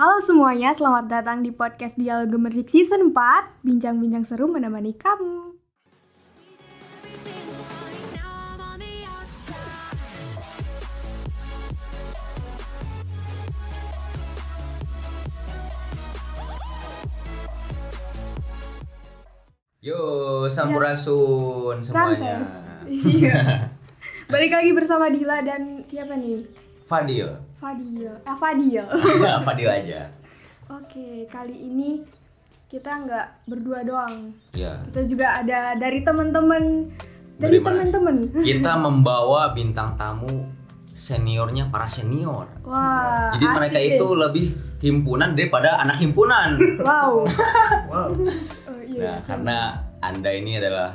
Halo semuanya, selamat datang di podcast Dialog Gemercik Season 4 Bincang-bincang seru menemani kamu. Yo, sampurasun semuanya. Rantes Iya. Balik lagi bersama Dila dan siapa nih? Fadil. Fadil Eh Fadil Fadil aja. Oke, kali ini kita nggak berdua doang Ya. Kita juga ada dari teman-teman Dari teman-teman Kita membawa bintang tamu seniornya para senior. Wah Jadi asik mereka deh. itu lebih himpunan daripada anak himpunan. Wow Wow. Oh, iya, Nah, sama. karena Anda ini adalah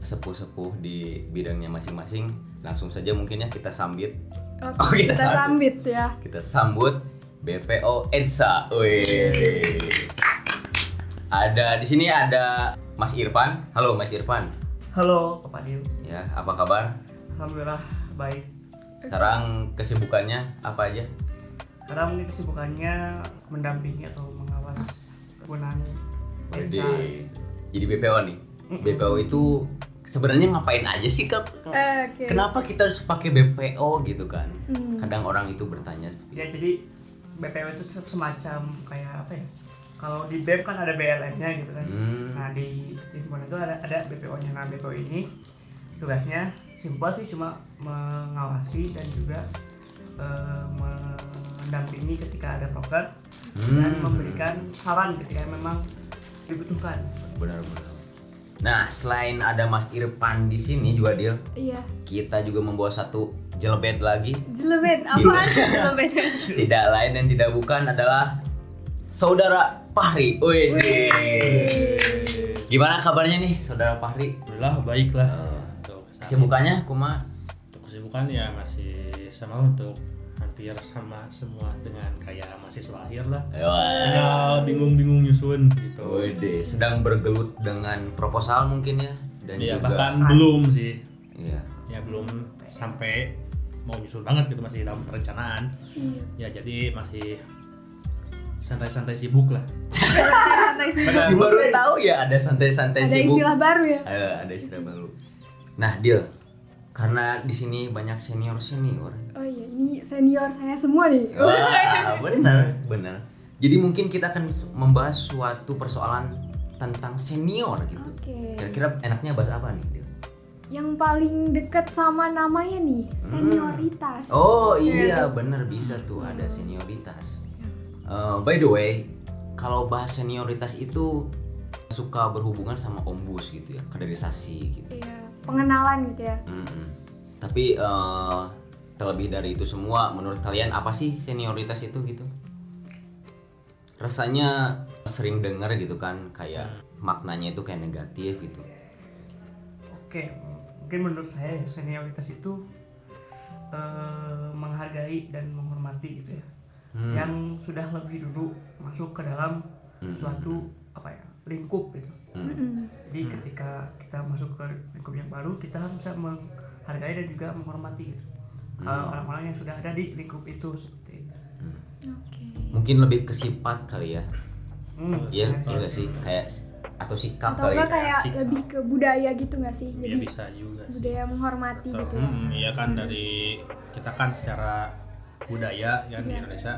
sepuh-sepuh di bidangnya masing-masing, langsung saja mungkin ya kita sambit. Oke, Oh, kita kita sambut. sambit ya Kita sambut BPO Edsa. Wih. Ada di sini ada Mas Irfan. Halo Mas Irfan. Halo, Pak Fadil. Ya, apa kabar? Alhamdulillah baik. Sekarang kesibukannya apa aja? Karena mungkin kesibukannya mendampingi atau mengawas kegunaan Jadi, jadi BPO nih. BPO itu sebenarnya ngapain aja sih kak? Eh, Oke Kenapa kita harus pakai BPO gitu kan? Hmm. Kadang orang itu bertanya. Ya jadi BPW itu se- semacam kayak apa ya? Kalau di BEM kan ada BLN-nya gitu kan. Hmm. Nah di di himpunan itu ada ada BPO-nya. Nah BPO ini tugasnya simpel sih cuma mengawasi dan juga eh, mendampingi ketika ada proker dan Hmm. memberikan saran ketika memang dibutuhkan. Benar-benar. Nah, selain ada Mas Irfan di sini juga Dil, Iya kita juga membawa satu jelebet lagi. Jelebet, apaan sih jelebet? Tidak lain dan tidak bukan adalah saudara Fahri. Wih. Gimana kabarnya nih, saudara Fahri? Alhamdulillah baik lah. Untuk saat Kesibukannya kuma Untuk kesibukan ya masih sama untuk hampir sama semua dengan kayak mahasiswa akhir lah. Ya bingung-bingung nyusun gitu. Wede, sedang bergelut dengan proposal mungkin ya dan Ya juga bahkan belum sih. iya. Ya belum sampai mau nyusun banget gitu masih dalam perencanaan. Iya Ya jadi masih santai-santai sibuk lah. Santai sih. Benar. Baru tahu ya ada santai-santai Ada sibuk. istilah baru ya Ada ada istilah baru. Nah, Dil, karena di sini banyak senior senior. Oh iya, ini senior saya semua nih Wah, benar, benar. Jadi mungkin kita akan membahas suatu persoalan tentang senior gitu. Oke Kira-kira enaknya bahas apa nih? Yang paling deket sama namanya nih, senioritas Oh Iya. iya, benar bisa tuh ada senioritas. Eh, by the way, kalau bahas senioritas itu suka berhubungan sama ombus gitu ya, kaderisasi gitu. Iya, pengenalan gitu ya Mm-mm. Tapi eh, terlebih dari itu semua, menurut kalian apa sih senioritas itu gitu? Rasanya sering dengar gitu kan, kayak maknanya itu kayak negatif gitu. Oke, mungkin menurut saya ya, senioritas itu eh, menghargai dan menghormati gitu ya. Hmm. Yang sudah lebih dulu masuk ke dalam Hmm. suatu apa ya lingkup gitu. Hmm. Jadi ketika kita masuk ke lingkup yang baru, kita harus bisa menghargai dan juga menghormati gitu. Hmm. Eh, orang-orang yang sudah ada di lingkup itu seperti itu. Oke Mungkin lebih ke sifat kali ya, Hmm, iya ya, iya nggak sih kayak atau sikap Atau kali. kayak sikap. lebih ke budaya gitu nggak sih? Ya Jadi bisa juga sih. budaya menghormati Atau, gitu mm, iya kan dari kita kan secara budaya kan di Iya. Indonesia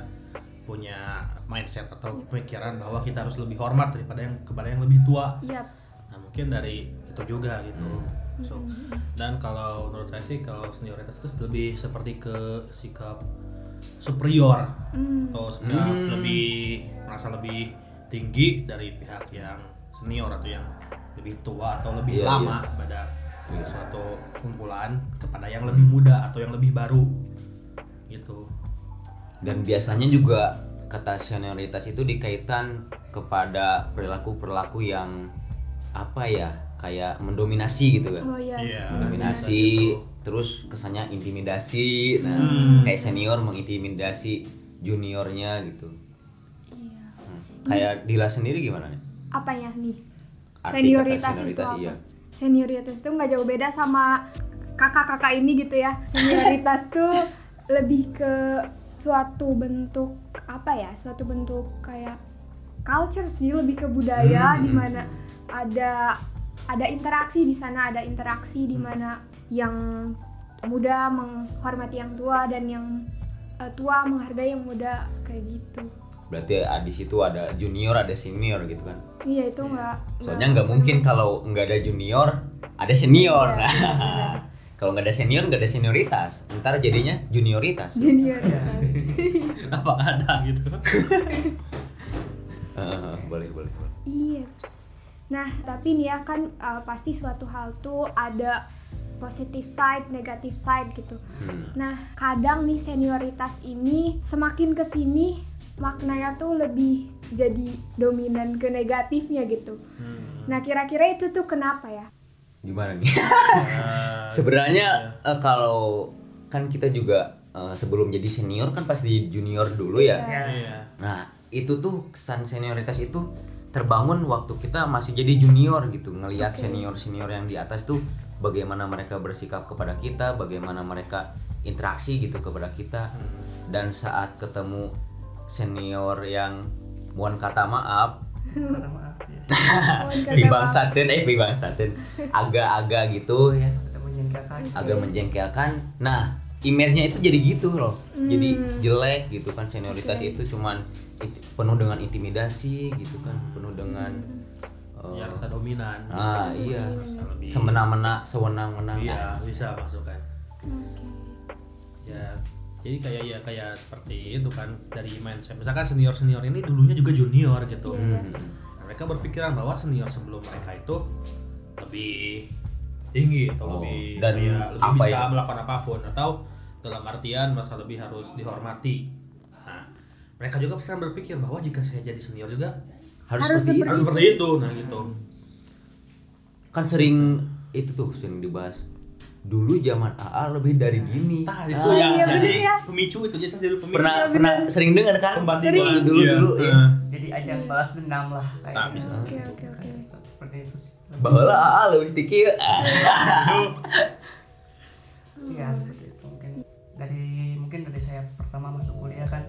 punya mindset atau pemikiran bahwa kita harus lebih hormat daripada yang kepada yang lebih tua. Iya Nah mungkin dari itu juga gitu. Hmm. So, Mm-mm. dan kalau menurut saya sih kalau senioritas itu lebih seperti ke sikap superior Mm. atau sikap Hmm. lebih merasa lebih tinggi dari pihak yang senior atau yang lebih tua atau lebih Iya, lama pada Iya. suatu kumpulan kepada yang lebih muda atau yang lebih baru gitu. Dan biasanya juga kata senioritas itu dikaitkan kepada perilaku-perilaku yang apa ya kayak mendominasi gitu kan. Oh iya Iya. Mendominasi, bisa gitu. terus kesannya intimidasi. Nah, Hmm. kayak senior mengintimidasi juniornya gitu. Iya Hmm. Kayak Dila sendiri gimana nih? Apanya nih? Arti Senioritas itu senioritas apa? iya. Senioritas itu nggak jauh beda sama kakak-kakak ini gitu ya. Senioritas tuh lebih ke suatu bentuk apa ya suatu bentuk kayak culture sih lebih ke budaya Hmm. di mana ada ada interaksi di sana ada interaksi di mana yang muda menghormati yang tua dan yang eh, tua menghargai yang muda kayak gitu Berarti ah, di situ ada junior, ada senior gitu kan. iya itu nggak Soalnya nggak mungkin kalau nggak ada junior, ada senior. Iya, benar. kalau nggak ada senior, nggak ada senioritas. Ntar jadinya junioritas. junior Iya. apa ada gitu Heeh, boleh, boleh, boleh. Iya. ps. Nah, tapi nih ya kan uh, pasti suatu hal tuh ada positive side, negative side gitu. Hmm. Nah, kadang nih senioritas ini semakin ke sini maknanya tuh lebih jadi dominan ke negatifnya gitu. Hmm. Nah, kira-kira itu tuh kenapa ya? Gimana nih? Ya, Sebenarnya eh, kalau kan kita juga eh, sebelum jadi senior kan pasti junior dulu ya. Ya. iya Nah, itu tuh kesan senioritas itu terbangun waktu kita masih jadi junior gitu, ngelihat Oke. senior-senior yang di atas tuh bagaimana mereka bersikap kepada kita, bagaimana mereka interaksi gitu kepada kita. Hmm. Dan saat ketemu senior yang mohon kata maaf, Maaf ya. Mohon kata bibangsatin eh bibangsatin agak-agak gitu ya, menjengkelkan. agak menjengkelkan. Nah, image-nya itu jadi gitu loh. Jadi Hmm. jelek gitu kan senioritas Oke. itu cuman penuh dengan intimidasi gitu kan, penuh dengan eh, ya rasa dominan ah iya, semena-mena, sewenang-wenang. iya bisa masuk kan Oke. ya jadi kayak ya kayak seperti itu kan dari mindset misalkan senior senior ini dulunya juga junior gitu Iya. hmm. Nah, mereka berpikiran bahwa senior sebelum mereka itu lebih tinggi atau Oh, lebih dan kayak lebih apa bisa ya? melakukan apa pun atau dalam artian masa lebih harus dihormati nah mereka juga pasti berpikir bahwa jika saya jadi senior juga Harus, Harus seperti seperti itu. harus seperti itu nah gitu Kan sering itu tuh sering dibahas. Dulu zaman AA lebih dari gini. Nah, itu Ah, ya iya, jadi bener ya. pemicu itu jadi jadi pemicu pernah Iya, pernah sering dengar kan? pembandingan dulu Iya. dulu ya. Nah, Jadi ajang balas dendam lah kayak bisa. gitu. Oke, oke, oke. Seperti itu sih. Bahwa AA lebih tinggi. Iya seperti itu mungkin dari mungkin dari saya pertama masuk kuliah kan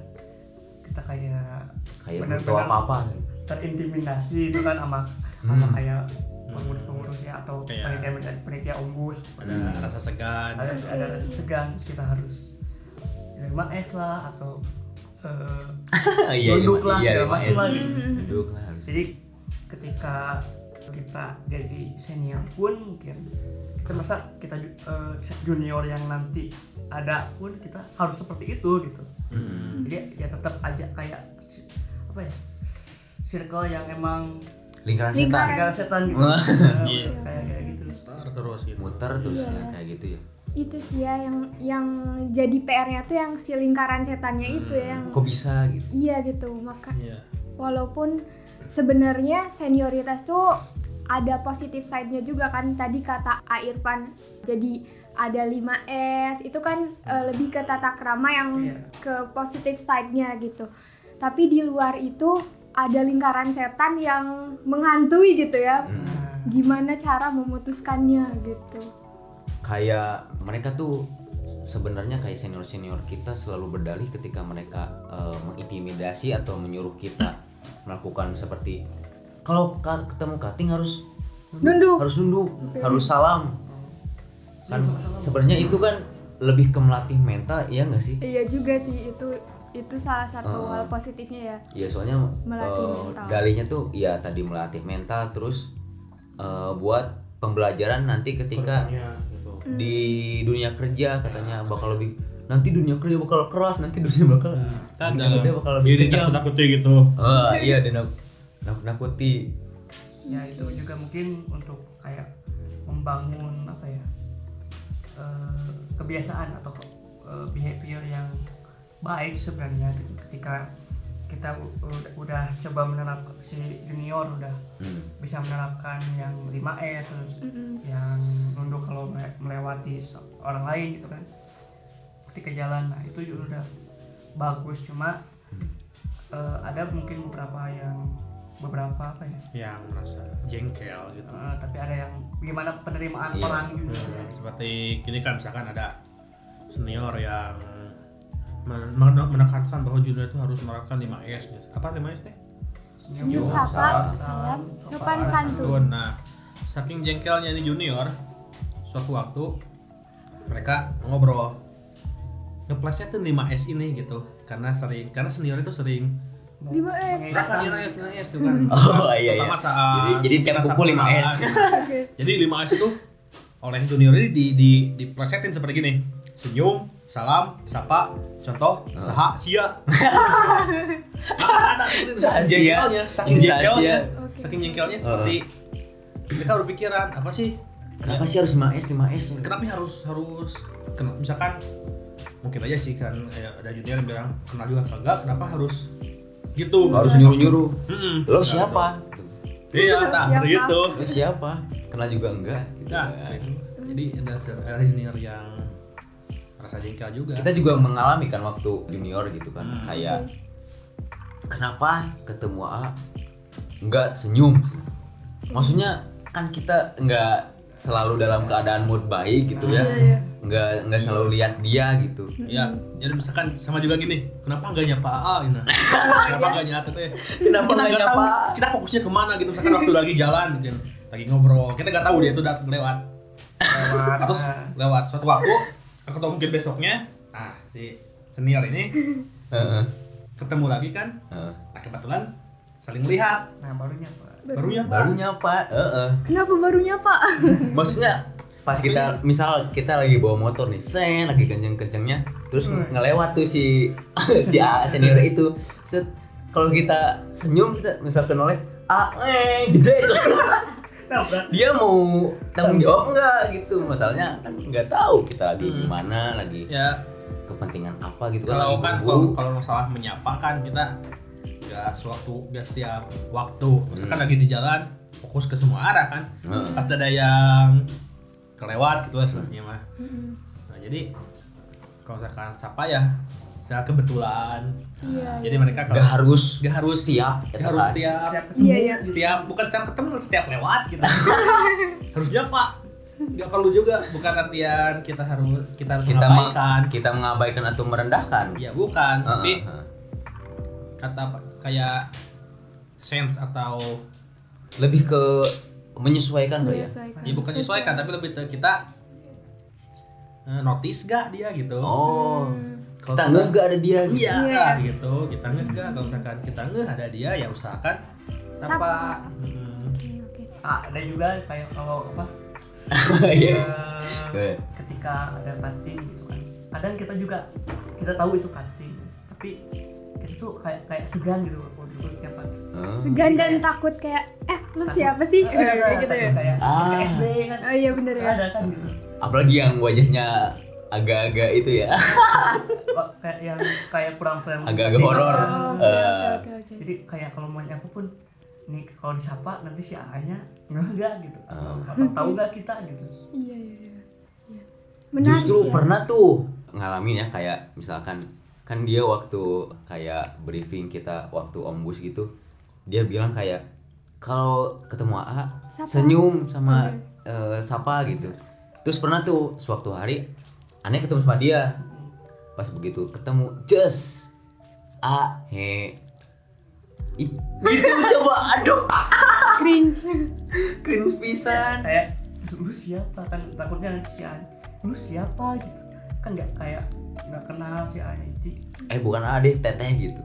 kita kayak Kayak Bener-bener. butuh apa-apa. terintimidasi itu kan sama Hmm. sama kayak pengurus-pengurus ya atau Iya. panitia panitia umbus ada Hmm. rasa segan ada ada rasa segan terus kita harus lima S lah atau eh, Iya, Duduk lah, iya, segala macam lah gitu. Duduk lah harus. jadi ketika kita jadi senior pun mungkin kita masa kita eh, junior yang nanti ada pun kita harus seperti itu gitu Hmm. jadi ya tetap aja kayak apa ya circle yang emang Lingkaran Lingkaran. setan. negara setan gitu Wah. Nah, Iya. kayak kayak gitu muter terus gitu Muter terus Iya. ya, kayak gitu ya. Itu sih ya yang yang jadi PR-nya tuh yang si lingkaran setannya itu ya yang Kok bisa gitu? iya gitu. Maka iya walaupun sebenarnya senioritas tuh ada positif side-nya juga kan tadi kata A Irfan jadi ada 5S itu kan eh, lebih ke tata krama yang Iya. ke positif side-nya gitu tapi di luar itu ada lingkaran setan yang menghantui gitu ya Hmm. Gimana cara memutuskannya gitu Kayak mereka tuh sebenarnya kayak senior-senior kita selalu berdalih ketika mereka eh, mengintimidasi atau menyuruh kita melakukan seperti kalau ka- ketemu kating harus nunduk harus nunduk, Oke. harus salam. Kan sama-sama. sebenarnya itu kan lebih ke melatih mental, iya nggak sih? iya juga sih itu itu salah satu Eh. hal positifnya ya Iya soalnya Melatih eh, mental. dalihnya tuh ya tadi melatih mental terus eh, buat pembelajaran nanti ketika Ke depannya, gitu. Hmm. di dunia kerja katanya bakal lebih nanti dunia kerja bakal keras nanti dunia bakal Kan dunia kerja bakal lebih kejam. takut takuti gitu Ah iya dan nakut nakuti ya itu juga mungkin untuk kayak membangun apa ya eh, kebiasaan atau eh, behavior yang baik sebenarnya gitu. ketika kita udah, udah coba menerapkan si junior udah Hmm. bisa menerapkan yang 5 S terus Mm-mm. yang nunduk kalau mele- melewati orang lain gitu kan ketika jalan nah itu juga udah bagus cuma eh, ada mungkin beberapa yang beberapa apa ya yang merasa jengkel gitu Eh, tapi ada yang gimana penerimaan Iya. orang gitu seperti gini kan misalkan ada senior yang menekankan bahwa junior itu harus menerapkan 5S gitu. Apa 5S teh? Senyum, Sapa, salam, sopan santun. Nah saking jengkelnya ini junior suatu waktu mereka ngobrol ngeplasnya tuh 5S ini gitu karena sering karena senior itu sering 5S. berangkat di 5S 5S tuh kan Oh iya iya. Jadi jadi tiap kita satu 5S. kenalan. Oke. jadi 5S itu oleh junior ini di di diplesetin seperti gini senyum salam sapa contoh saha sia ada seperti itu, saking jengkelnya saking jengkelnya saking jengkelnya seperti mereka berpikiran apa sih Kenapa sih harus 5S 5S? kenapa harus harus ken- misalkan mungkin aja sih kan eh, ada junior yang bilang kenal juga kagak kenapa harus gitu Harus nyuruh-nyuruh. Mm-mm. Lo siapa? iya nah Siapa? gitu Lo siapa? Kenal juga enggak? Gitu nah kan. gitu. jadi ada junior yang rasa jengkel juga Kita juga mengalami kan waktu junior gitu kan. Hmm. Kayak kenapa ketemu A enggak senyum? Maksudnya kan kita enggak selalu dalam keadaan mood baik gitu ya. Iya, iya. Enggak enggak selalu lihat dia gitu. ya jadi misalkan sama juga gini kenapa nggak nyapa A gitu kenapa nggak nyata teh Kenapa kita nggak nggak tahu nyapa? kita fokusnya ke mana gitu misalkan waktu lagi jalan gitu lagi ngobrol kita nggak tahu dia itu datang lewat lewat terus lewat suatu waktu atau mungkin besoknya nah si senior ini Heeh. ketemu lagi kan Heeh. nah kebetulan saling melihat nah barunya Pak. barunya Baru nyapa, heeh. Kenapa barunya Pak? Maksudnya pas kita misal kita lagi bawa motor nih, sen lagi kenceng-kencengnya, terus Hmm. ngelewat tuh si si A senior itu. Set kalau kita senyum kita misal kenoleh, ah eh jeder. Nah Dia mau tanggung jawab enggak gitu. Masalahnya kan nggak tahu kita lagi Hmm. di mana, lagi ya kepentingan apa gitu kalau lagi kan kalau kalau masalah menyapa kan kita nggak suatu nggak setiap waktu misalkan Hmm. lagi di jalan fokus ke semua arah kan Heeh. pasti ada yang kelewat gitu lah istilahnya mah Mm-mm. nah jadi kalau misalkan sapa ya saya kebetulan Iya. jadi iya. mereka kalau Nggak harus nggak harus siap, gitu harus setiap siap ketemu Iya, iya. setiap bukan setiap ketemu setiap lewat gitu harusnya pak nggak perlu juga bukan artian kita harus kita harus Kita ma- mengabaikan kita mengabaikan atau merendahkan. ya bukan tapi Heeh, heeh. kata kayak sense atau lebih ke menyesuaikan kali ya. Ya bukan menyesuaikan tapi lebih ke kita eh, notice gak dia gitu Oh, Hmm. Kita nggak nggak ada dia. gitu. iya Iya. gitu kita nggak gak kalau misalkan kita nggak ada dia ya usahakan Sapa. sapa Hmm. Oke, oke. ah, ada juga kayak kalau apa Iya. eh, ketika ada cutting gitu kan kadang kita juga kita tahu itu cutting tapi kita tuh kayak kayak segan gitu untuk tiap hari Oh. Segan dan takut kayak eh lu siapa sih? Eh, eh, Kayak gitu ya. kayak Ah. kayak SD kan Oh iya bener ya. ada kan gitu Apalagi yang wajahnya agak-agak itu ya, kayak yang kayak kurang friendly agak-agak horor. Oh, oke. jadi kayak kalau mau nyapa pun nih kalau disapa nanti si A-nya nggak gitu atau, Ah. atau tahu nggak kita gitu Iya iya iya. Iya. Menarik Justru ya. pernah tuh ngalamin ya kayak misalkan kan dia waktu kayak briefing kita waktu ombus gitu, dia bilang kayak kalau ketemu AA Sapa. senyum sama Oke. eh, sapa gitu. Terus pernah tuh suatu hari aneh ketemu sama dia. Pas begitu ketemu just a he Ih, gitu coba aduh Cringe. cringe pisan. kayak lu siapa kan takutnya nanti si A lu siapa gitu kan nggak kayak nggak kenal si A itu Eh bukan A deh, teteh gitu.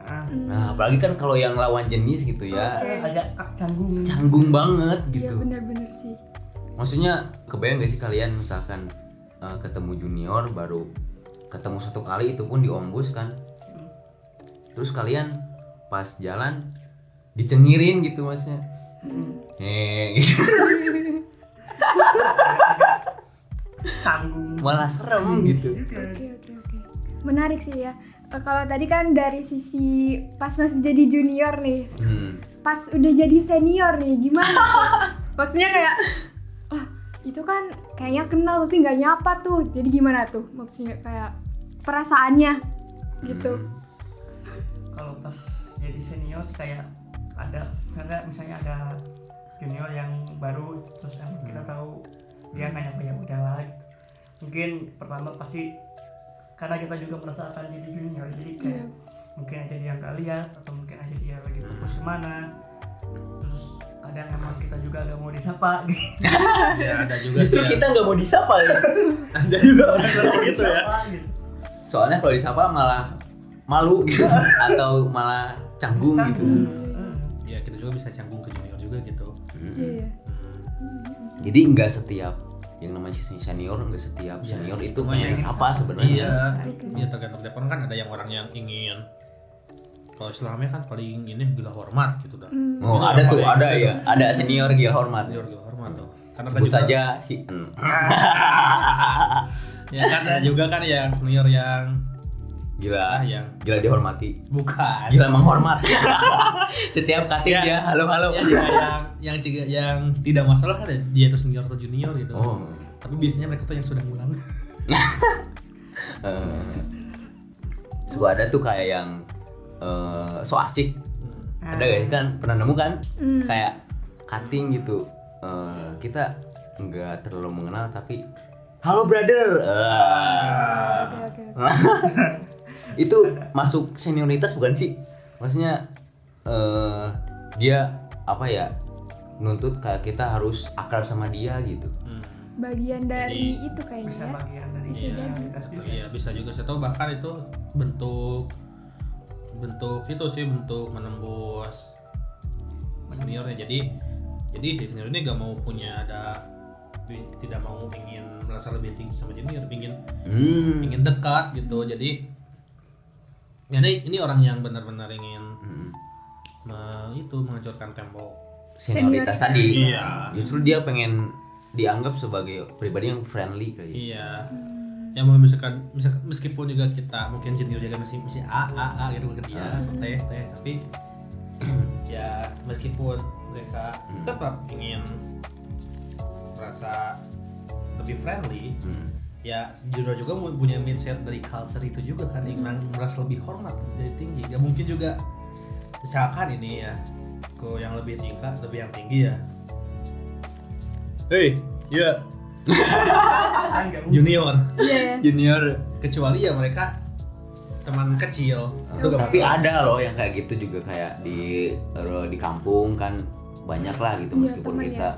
ah, Hmm. Nah, apalagi kan kalau yang lawan jenis gitu ya, agak canggung canggung banget Iya gitu. bener-bener sih. Maksudnya kebayang gak sih kalian misalkan uh, ketemu junior baru ketemu satu kali itu pun di ombus kan. Terus kalian pas jalan dicengirin gitu maksudnya. Hmm. Eh, gitu. malah serem gitu. Juga. Oke oke oke. Menarik sih ya. Eh, kalau tadi kan dari sisi pas masih jadi junior nih, Hmm. pas udah jadi senior nih gimana? Maksudnya kayak, ah itu kan kayaknya kenal tapi nggak nyapa tuh. Jadi gimana tuh? Maksudnya kayak perasaannya gitu. Hmm. kalau pas jadi senior sih kayak ada ada misalnya ada junior yang baru terus yang kita tahu dia nggak nyampe ya udahlah gitu mungkin pertama pasti karena kita juga merasakan jadi junior jadi kayak Iya. mungkin aja dia nggak lihat atau mungkin aja dia lagi fokus ke mana terus kadang emang kita juga gak mau disapa gitu ya ada juga Justru sih kita nggak mau disapa ya. ada juga orang seperti itu ya gitu. Soalnya kalau disapa malah malu gitu atau malah canggung gitu. Hmm. ya kita juga bisa canggung ke junior juga gitu Hmm. Iya. Hmm. Jadi nggak setiap yang namanya senior nggak setiap Ya, senior itu itu yang- disapa sebenarnya. iya ya tergantung depan kan ada yang orang yang ingin kalau istilahnya kan paling ini gila hormat gitu dah Hmm. Oh ada tuh ada ya ada senior gila hormat. Senior gila hormat tuh karena Sebut juga- saja si N. ya kan ada juga kan yang senior yang ah Gila yang gila dihormati. bukan Gila menghormat. Setiap kating Ya. dia halo halo. ya juga yang yang juga yang tidak masalah kan dia itu senior atau junior gitu Oh. tapi biasanya mereka tuh yang sudah ngulang eh, suka ada tuh kayak yang eh, so asik Ah. ada gak sih kan pernah nemu kan Hmm. kayak cutting gitu Eh, kita nggak terlalu mengenal tapi halo brother Eh, Oke oke. oke. itu masuk senioritas bukan sih maksudnya eh dia apa ya nuntut kayak kita harus akrab sama dia gitu Hmm. Bagian dari Jadi, itu kayaknya. bisa ya. bagian dari Bisa Iya, jadi. Iya bisa juga saya tahu bahkan itu bentuk bentuk itu sih bentuk menembus seniornya jadi jadi si senior ini gak mau punya ada tidak mau ingin merasa lebih tinggi sama junior ingin hmm. ingin dekat gitu jadi jadi ini orang yang benar-benar ingin Hmm. me- itu menghancurkan tembok senioritas Senioritas. tadi Iya. justru dia pengen dianggap sebagai pribadi yang friendly kayaknya iya Hmm. Ya mau misalkan, misalkan meskipun juga kita mungkin junior juga masih masih a a a gitu ke dia Ah. teh teh tapi ya meskipun mereka Hmm. tetap ingin merasa lebih friendly Hmm. ya junior juga punya mindset dari culture itu juga kan ingin merasa lebih hormat lebih tinggi gak mungkin juga misalkan ini ya ke yang lebih tingkat lebih yang tinggi ya hei ya mungkin. Junior. Ya. junior. Kecuali ya mereka teman kecil. Itu gak tapi masalah. ada loh yang kayak gitu juga kayak di eh, di kampung kan banyak lah gitu Iya, meskipun teman kita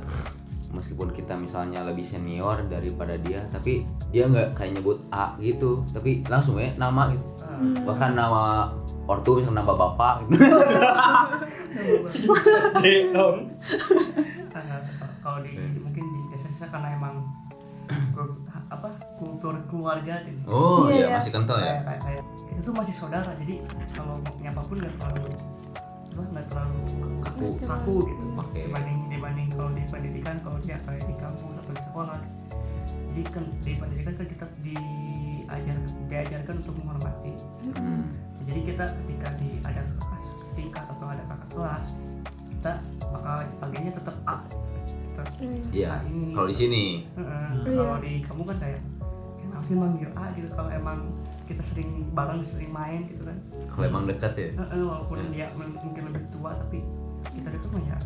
meskipun kita misalnya lebih senior daripada dia tapi dia nggak kayak nyebut A gitu tapi langsung ya nama gitu. Hmm. bahkan nama ortu misalnya nama bapak gitu. ah, kalau di mungkin di desa-desa karena emang apa kultur keluarga gitu oh Iya, iya iya. masih kental ya kayak kayak kayak kita tuh masih saudara jadi kalau mau nyapa pun nggak terlalu nggak terlalu kaku kaku gitu. Oke. dibanding dibanding kalau di pendidikan kalau dia kayak di kampus atau di sekolah jadi kan di pendidikan kan kita diajar diajarkan untuk menghormati Hmm. jadi kita ketika di ada kelas tingkat atau ada kakak kelas kita bakal dipanggilnya tetap A Hmm. iya A ini kalau di sini Heeh. Iya. kalau di kamu kan kayak kenapa sih manggil A gitu kalau emang kita sering bareng sering main gitu kan kalau emang dekat ya Heeh, walaupun dia men- mungkin lebih tua tapi kita dekat mah ya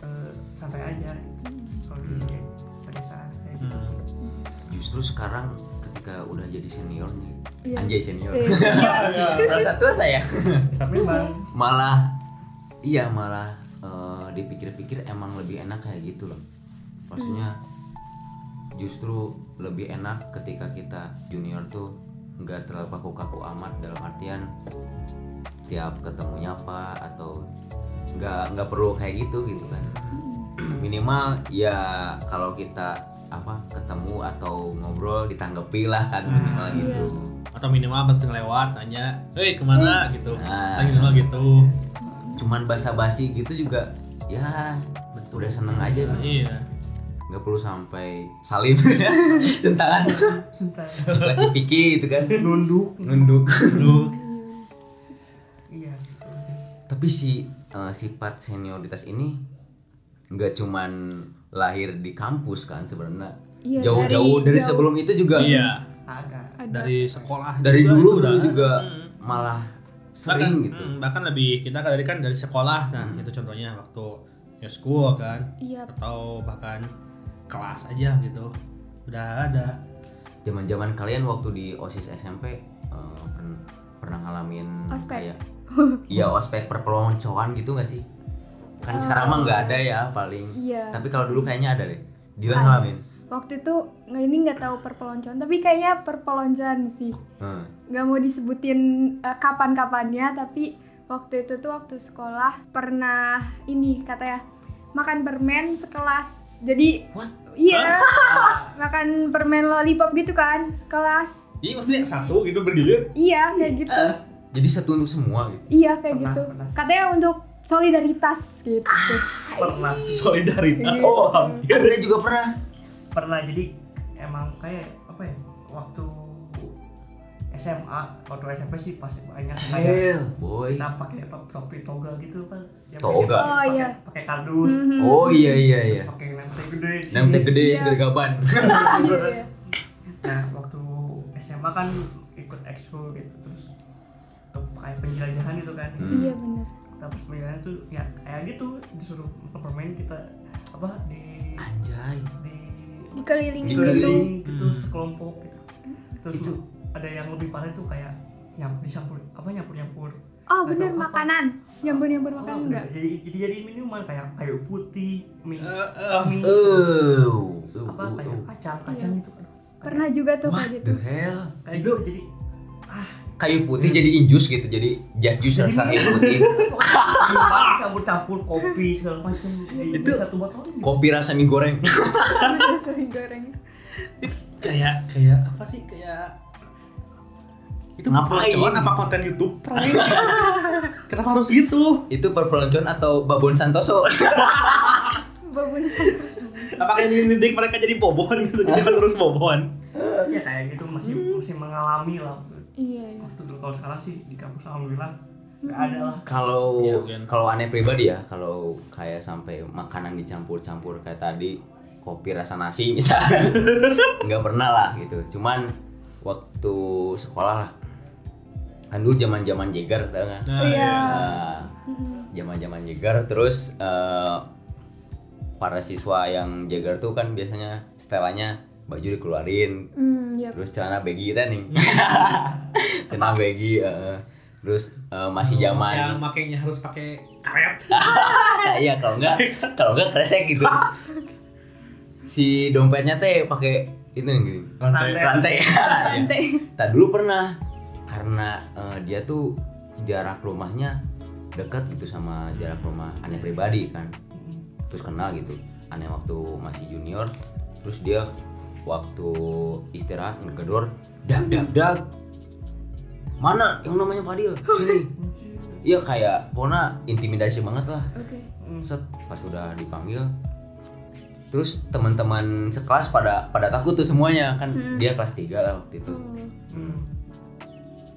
eh, santai aja gitu. kalau di pedesaan kayak gitu Hmm. sih justru sekarang ketika udah jadi seniornya Iya. anjay senior Iya. merasa tua saya memang malah iya malah eh, dipikir-pikir emang lebih enak kayak gitu loh. Maksudnya justru lebih enak ketika kita junior tuh nggak terlalu kaku-kaku amat dalam artian tiap ketemu nyapa atau nggak nggak perlu kayak gitu gitu kan. Minimal ya kalau kita apa ketemu atau ngobrol ditanggapi lah kan minimal Hmm, gitu atau minimal pas ngelewat nanya hei ke mana? Gitu. Nah. nah, minimal gitu cuman basa-basi gitu juga ya udah seneng aja tuh. iya. Nggak perlu sampai salim sentangan. Cipta cipiki gitu kan. Nunduk. Nunduk. Lu iya tapi si eh, sifat senioritas ini nggak cuman lahir di kampus kan sebenarnya? Iya, jauh-jauh dari, jauh. sebelum itu juga? Iya. Ada. Dari sekolah dari juga dulu itu dulu udah. juga Hmm. malah bahkan, sering gitu hmm, bahkan lebih kita kan dari kan dari sekolah nah Hmm. itu contohnya waktu ya school kan Iya. atau bahkan kelas aja gitu udah ada zaman-zaman kalian waktu di OSIS SMP eh, pen- pernah ngalamin Ospek. kayak iya ospek perpeloncoan gitu nggak sih? Kan Eh, sekarang mah nggak ada ya paling. Iya. Tapi kalau dulu kayaknya ada deh. Dilan Ada. ngalamin. Waktu itu nggak ini nggak tahu perpeloncoan, tapi kayaknya perpeloncoan sih. Hmm. Nggak mau disebutin eh, kapan-kapannya, tapi waktu itu tuh waktu sekolah pernah ini katanya makan permen sekelas. Jadi What? iya makan permen lollipop gitu kan sekelas. Iya maksudnya satu gitu bergilir. Iya kayak gitu. Jadi satu untuk semua gitu. Iya kayak Pernah, gitu. pernah. Katanya untuk solidaritas gitu. pernah Solidaritas. Iya. Oh, hampir. Juga pernah. pernah jadi emang kayak apa ya waktu SMA waktu SMP sih pasti banyak kayak Hell, boy. kita pakai top- topi toga gitu kan Ya, Toga. pakai- Oh, iya. pakai kardus Mhm. Oh iya iya iya. pakai nemtek gede. Nemtek gede Iya. segede gaban. Iya. nah waktu SMA kan ikut ekskul gitu terus tuh kayak penjelajahan gitu kan Hmm. Iya bener. terus penjelajahan tuh ya kayak gitu disuruh permain kita apa di Anjay. di Dikelilingin gitu. keliling gitu Hmm. sekelompok gitu terus Itu. Ada yang lebih parah tuh kayak nyampur disampur apa nyampur nyampur Oh bener tahu apa. makanan. Nyambur-nyambur makanan enggak? jadi jadi jadi minuman kayak kayu putih mie Eh, eh. mie Oh. apa kayak kacang kacang Iya. gitu kan Pernah juga tuh What kayak the gitu. hell? kayak gitu jadi Kayu putih jadi injus gitu, jadi just juice rasa kayu putih. campur-campur kopi segala macam Itu- satu botol gitu. Kopi rasa mie goreng. Sering goreng. Itu kayak kayak apa sih kayak itu Ngapain? perpeloncoan apa konten YouTube prank? Kenapa harus gitu? Itu perpeloncoan atau babon santoso? Babon sama. Apa kayak dididik mereka jadi bobon gitu, jadi terus bobon? ya kayak gitu masih masih mengalami lah Iya, iya. waktu dulu kalau sekarang sih di kampus alhamdulillah nggak ada lah Kalau mungkin. kalau aneh pribadi ya, kalau kayak sampai makanan dicampur-campur kayak tadi kopi rasa nasi misalnya, nggak pernah lah gitu. Cuman waktu sekolah lah, kan dulu zaman zaman jeger tau nggak? Nah, Iya. Nah, Mm-mm. zaman zaman jeger terus eh, para siswa yang jeger tuh kan biasanya setelannya baju dikeluarin Hmm, iya. terus celana baggy kita nih celana baggy eh, terus eh, masih zaman Yang makainya harus pakai karet. iya kalau enggak kalau enggak kresek gitu si dompetnya teh pakai itu nih gini Rantai. rantai Rantai. tak dulu pernah karena eh, dia tuh jarak rumahnya dekat gitu sama jarak rumah aneh pribadi kan terus kenal gitu aneh waktu masih junior terus dia waktu istirahat ngegedor dak dak dak mana yang namanya Fadil sini iya kayak pokoknya intimidasi banget lah Oke. Hmm. set pas udah dipanggil terus teman-teman sekelas pada pada takut tuh semuanya kan Hmm. dia kelas 3 lah waktu itu Oh. Hmm.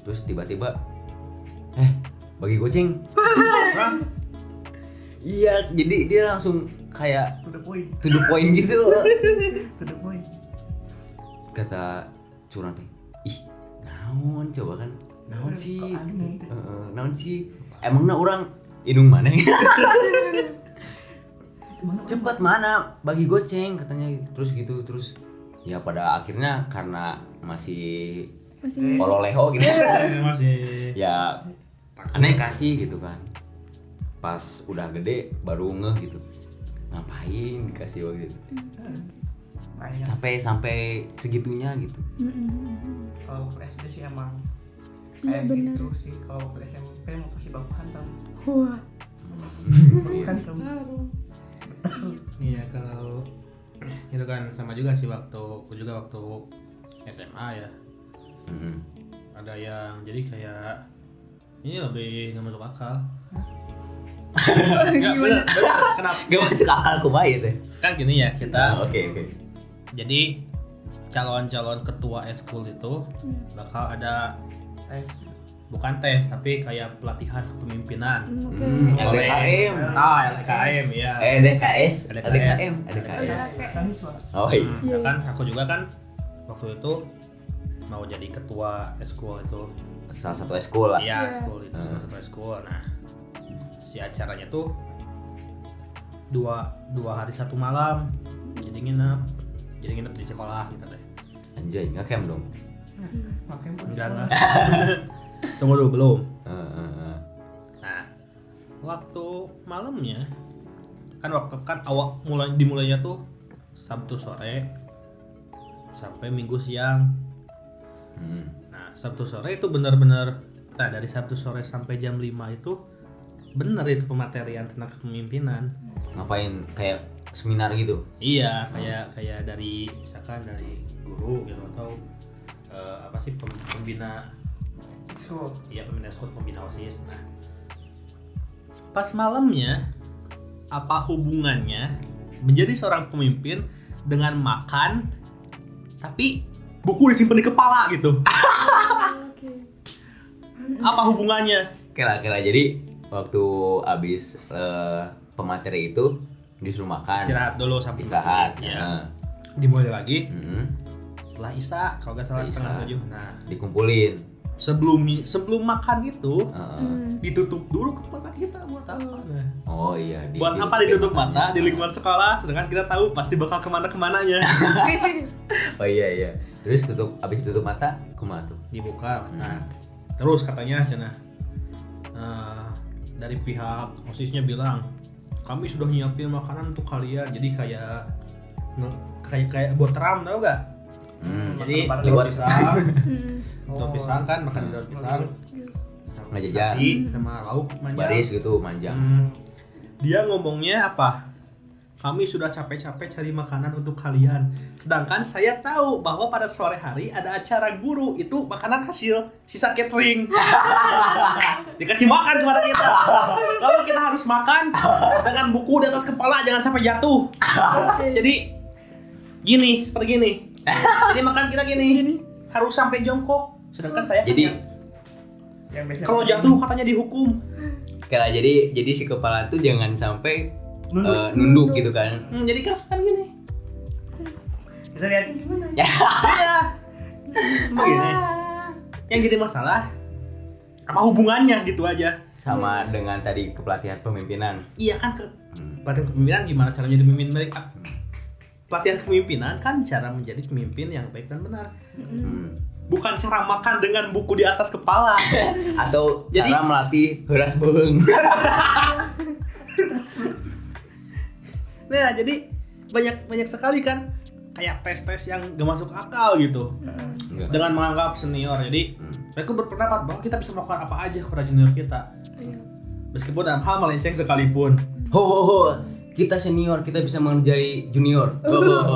Terus tiba-tiba eh bagi goceng iya jadi dia langsung kayak to the point. to the point gitu. To the point. Kata curang teh ih naon coba kan? Naon sih? Heeh, naon sih? Emangnya orang hidung mana Gimana? cepat mana? Bagi goceng katanya. Terus gitu terus ya pada akhirnya karena masih Masih ololeho gitu. Ini masih. Ya aneh kasih gitu kan. Pas udah gede baru ngeh gitu. Ngapain dikasih waktu itu? Banyak. Sampai sampai segitunya gitu. Kalau ke SD sih emang Iya kayak bener. gitu sih. Kalau ke SMP mau kasih baku hantam. Wah. baku hantam. Iya kalau itu kan sama juga sih waktu aku juga waktu SMA ya Mm-mm. ada yang jadi kayak ini lebih nggak masuk akal. Nggak bener, bener. Kenapa? gak masuk akal kumaha teh Kan gini ya kita. oke oke Jadi calon-calon ketua eskul itu Hmm. bakal ada tes bukan tes tapi kayak pelatihan kepemimpinan. Hmm, Oke. Hmm, LDKM. Ah, LKM ya. LDKS. LDKM LDKS mahasiswa oh iya Hmm, Iya. ya kan aku juga kan waktu itu mau jadi ketua eskul itu salah satu eskul lah Iya, Iya. school itu Hmm. salah satu school. Nah, si acaranya tuh dua dua hari satu malam. Jadi nginep, jadi nginep di sekolah gitu deh. Anjay, ngecamp dong. makanya pun enggak semua. lah tunggu dulu belum nah waktu malamnya kan waktu kan awal mulai dimulainya tuh Sabtu sore sampai Minggu siang Hmm. Nah, Sabtu sore itu benar-benar nah dari Sabtu sore sampai jam 5 itu bener itu pematerian tentang kepemimpinan. Ngapain kayak seminar gitu? Iya, kayak kayak dari misalkan dari guru gitu atau eh, apa sih pem- pembina So, iya pembina skut pembina OSIS. Nah, pas malamnya apa hubungannya menjadi seorang pemimpin dengan makan tapi buku disimpan di kepala gitu. Oke. Apa hubungannya? Kela jadi waktu abis eh, pemateri itu disuruh makan. Istirahat dulu sampai Istirahat. Ya. Nah, dimulai lagi hmm. setelah Isa kalau nggak salah setengah tujuh nah Dikumpulin. Sebelum sebelum makan itu. Hmm. ditutup dulu ke mata kita buat apa nah, Oh iya. di- buat di- apa ditutup matanya. mata di lingkungan sekolah sedangkan kita tahu pasti bakal ke mana ke mananya Oh iya iya. Terus tutup abis tutup mata kumaha tuh? dibuka nah terus katanya cina eh, dari pihak osisnya bilang kami sudah nyiapin makanan untuk kalian jadi kayak kayak kayak buat teram tau gak Hmm. jadi buat- pisang Hmm. daun pisang kan makan daun pisang sama Ngejajan. nasi sama lauk manja Baris gitu manjang. Hmm. Dia ngomongnya apa? Kami sudah capek-capek cari makanan untuk kalian. Sedangkan saya tahu bahwa pada sore hari ada acara guru itu makanan hasil sisa catering. Dikasih makan kepada kita. Lalu kita harus makan dengan buku di atas kepala jangan sampai jatuh. Jadi gini seperti gini. Jadi makan kita gini. Harus sampai jongkok. Sedangkan saya kan Jadi yang- yang biasanya kalau jatuh katanya dihukum. kela jadi jadi si kepala tuh jangan sampai Nunduk. eh, nunduk gitu kan. Hmm, jadi kan kan gini. kita liatin gimana Ya. Iya. Begini. Yang jadi masalah apa hubungannya gitu aja. Sama dengan tadi kepelatihan pemimpinan. Iya kan ke Hmm. pelatihan kepemimpinan gimana cara menjadi pemimpin baik? Ah, Pelatihan kepemimpinan kan cara menjadi pemimpin yang baik dan benar. Hmm. Hmm. Bukan cara makan dengan buku di atas kepala. Atau Jadi- cara melatih heras beung. Nah, jadi banyak banyak sekali kan kayak tes-tes yang gak masuk akal gitu Enggak. dengan menganggap senior. Jadi Hmm. mereka berpendapat bahwa kita bisa melakukan apa aja kepada junior kita. Meskipun dalam hal melenceng sekalipun. Ho ho ho. Kita senior, kita bisa mengerjai junior. Ho, ho, ho.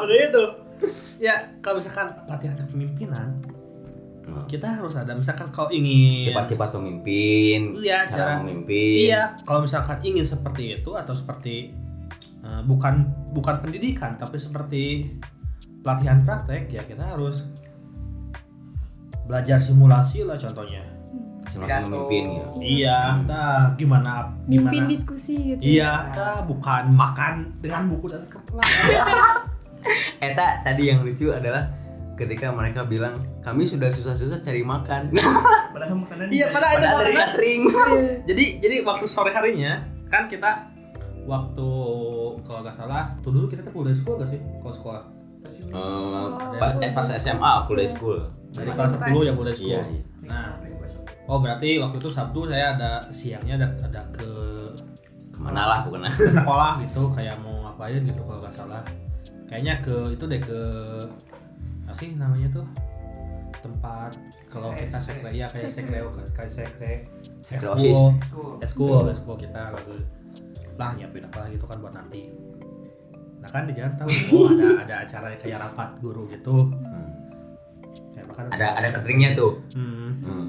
Betul itu. Ya, kalau misalkan latihan kepemimpinan, kita harus ada misalkan kalau ingin Sifat-sifat pemimpin, Iya, cara cara- memimpin. Iya, kalau misalkan ingin seperti itu atau seperti eh, bukan bukan pendidikan tapi seperti pelatihan praktek ya kita harus belajar simulasi lah contohnya. Pidato. memimpin gitu. Iya, nah gimana Mimpin gimana? diskusi gitu. Iya, nah, bukan makan dengan buku di atas kepala. Eta tadi yang lucu adalah ketika mereka bilang kami sudah susah-susah cari makan. padahal makanan Iya, padahal itu Padahal dari catering. jadi jadi waktu sore harinya kan kita waktu kalau nggak salah tuh dulu kita tuh kuliah school gak sih kalau sekolah Eh, pas, eh, pas SMA kuliah school. dari Pas kelas pas. 10 ya kuliah school Iya, iya. Nah. oh berarti waktu itu Sabtu saya ada siangnya ada ada ke, Ke mana lah bukan? ke sekolah gitu kayak mau ngapain gitu kalau nggak salah kayaknya ke itu deh ke apa sih namanya tuh tempat kalau kita sekre ya kayak sekre kayak sekre Tuh. eskul eskul kita lalu lah nyiapin apa gitu kan buat nanti nah kan di jalan tahu oh ada ada acara kayak rapat guru gitu Hmm. kayak makan Ada ada cateringnya tuh. hmm. Hmm.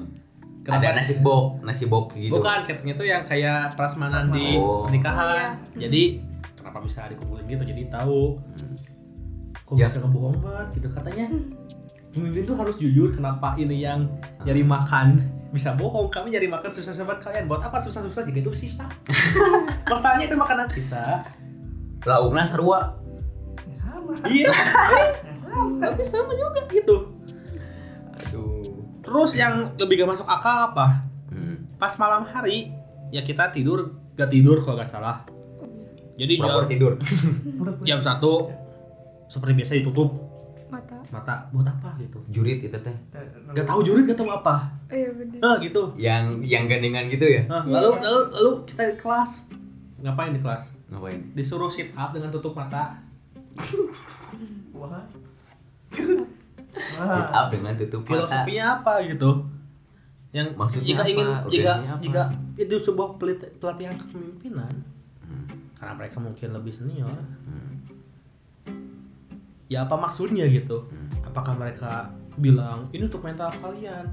Kenapa? Ada nasi bok, nasi bok gitu. bukan cateringnya tuh yang kayak prasmanan di Oh. pernikahan Oh, jadi kenapa bisa dikumpulin gitu jadi tahu Hmm. Kok Ya. bisa ngebohong banget gitu katanya pemimpin tuh harus jujur kenapa ini yang nyari makan. Bisa bohong kami nyari makan susah-susah buat kalian. Buat apa susah-susah? Jika itu sisa. Masalahnya itu makanan sisa. Lauknya sarua. Sama. Iya. Ya sama. Tapi sama juga gitu. Aduh. terus yang lebih gak masuk akal apa? Hmm. pas malam hari ya kita tidur gak tidur kalau gak salah. Jadi Pura-pura jam tidur. Jam satu seperti biasa ditutup mata. mata buat apa gitu. Jurit itu teh. Gak tahu jurit gak tahu apa. Iya bener. Nah gitu. Yang yang gandengan gitu ya? Nah, Iya. lalu lalu lalu kita di kelas. Ngapain di kelas? Ngapain? Disuruh sit up dengan tutup mata. Wah. Sit up dengan tutup mata. Filosofinya apa gitu? Yang Maksudnya jika apa? ingin jika apa? jika itu sebuah pelatihan kepemimpinan Hmm, karena mereka mungkin lebih senior hmm, ya apa maksudnya gitu? Hmm. apakah mereka bilang ini untuk mental kalian.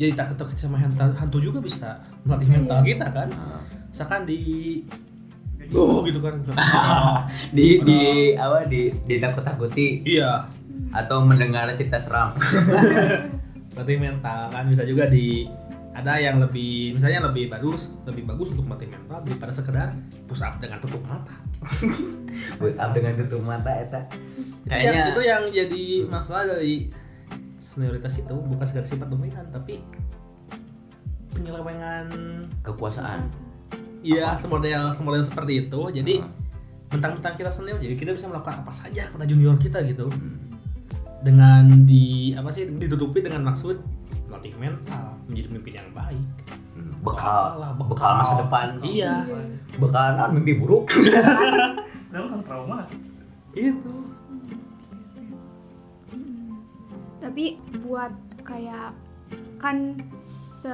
Jadi tak ketuk sama hantu, hantu juga bisa melatih mental Iya. kita kan? Ah. misalkan di oh gitu. kan. Di di apa di ditakut-takuti. Iya. Atau mendengar cerita seram. Melatih mental kan bisa juga di ada yang lebih misalnya lebih bagus lebih bagus untuk melatih mental daripada sekedar push up dengan tutup mata. Buat up dengan tutup mata eta. Itu yang- kayaknya itu yang jadi masalah dari senioritas itu bukan sekedar sifat dominan tapi penyelewengan kekuasaan. Iya semodel semodel seperti itu. Jadi mentang-mentang kita senior jadi kita bisa melakukan apa saja kepada junior kita gitu. Hmm. dengan di apa sih ditutupi dengan maksud melatih mental menjadi pemimpin yang baik. Hmm. bekal. Apalah, bekal masa depan. Iya. Bekal non mimpi buruk. Kenapa kan trauma? itu. Tapi buat kayak kan se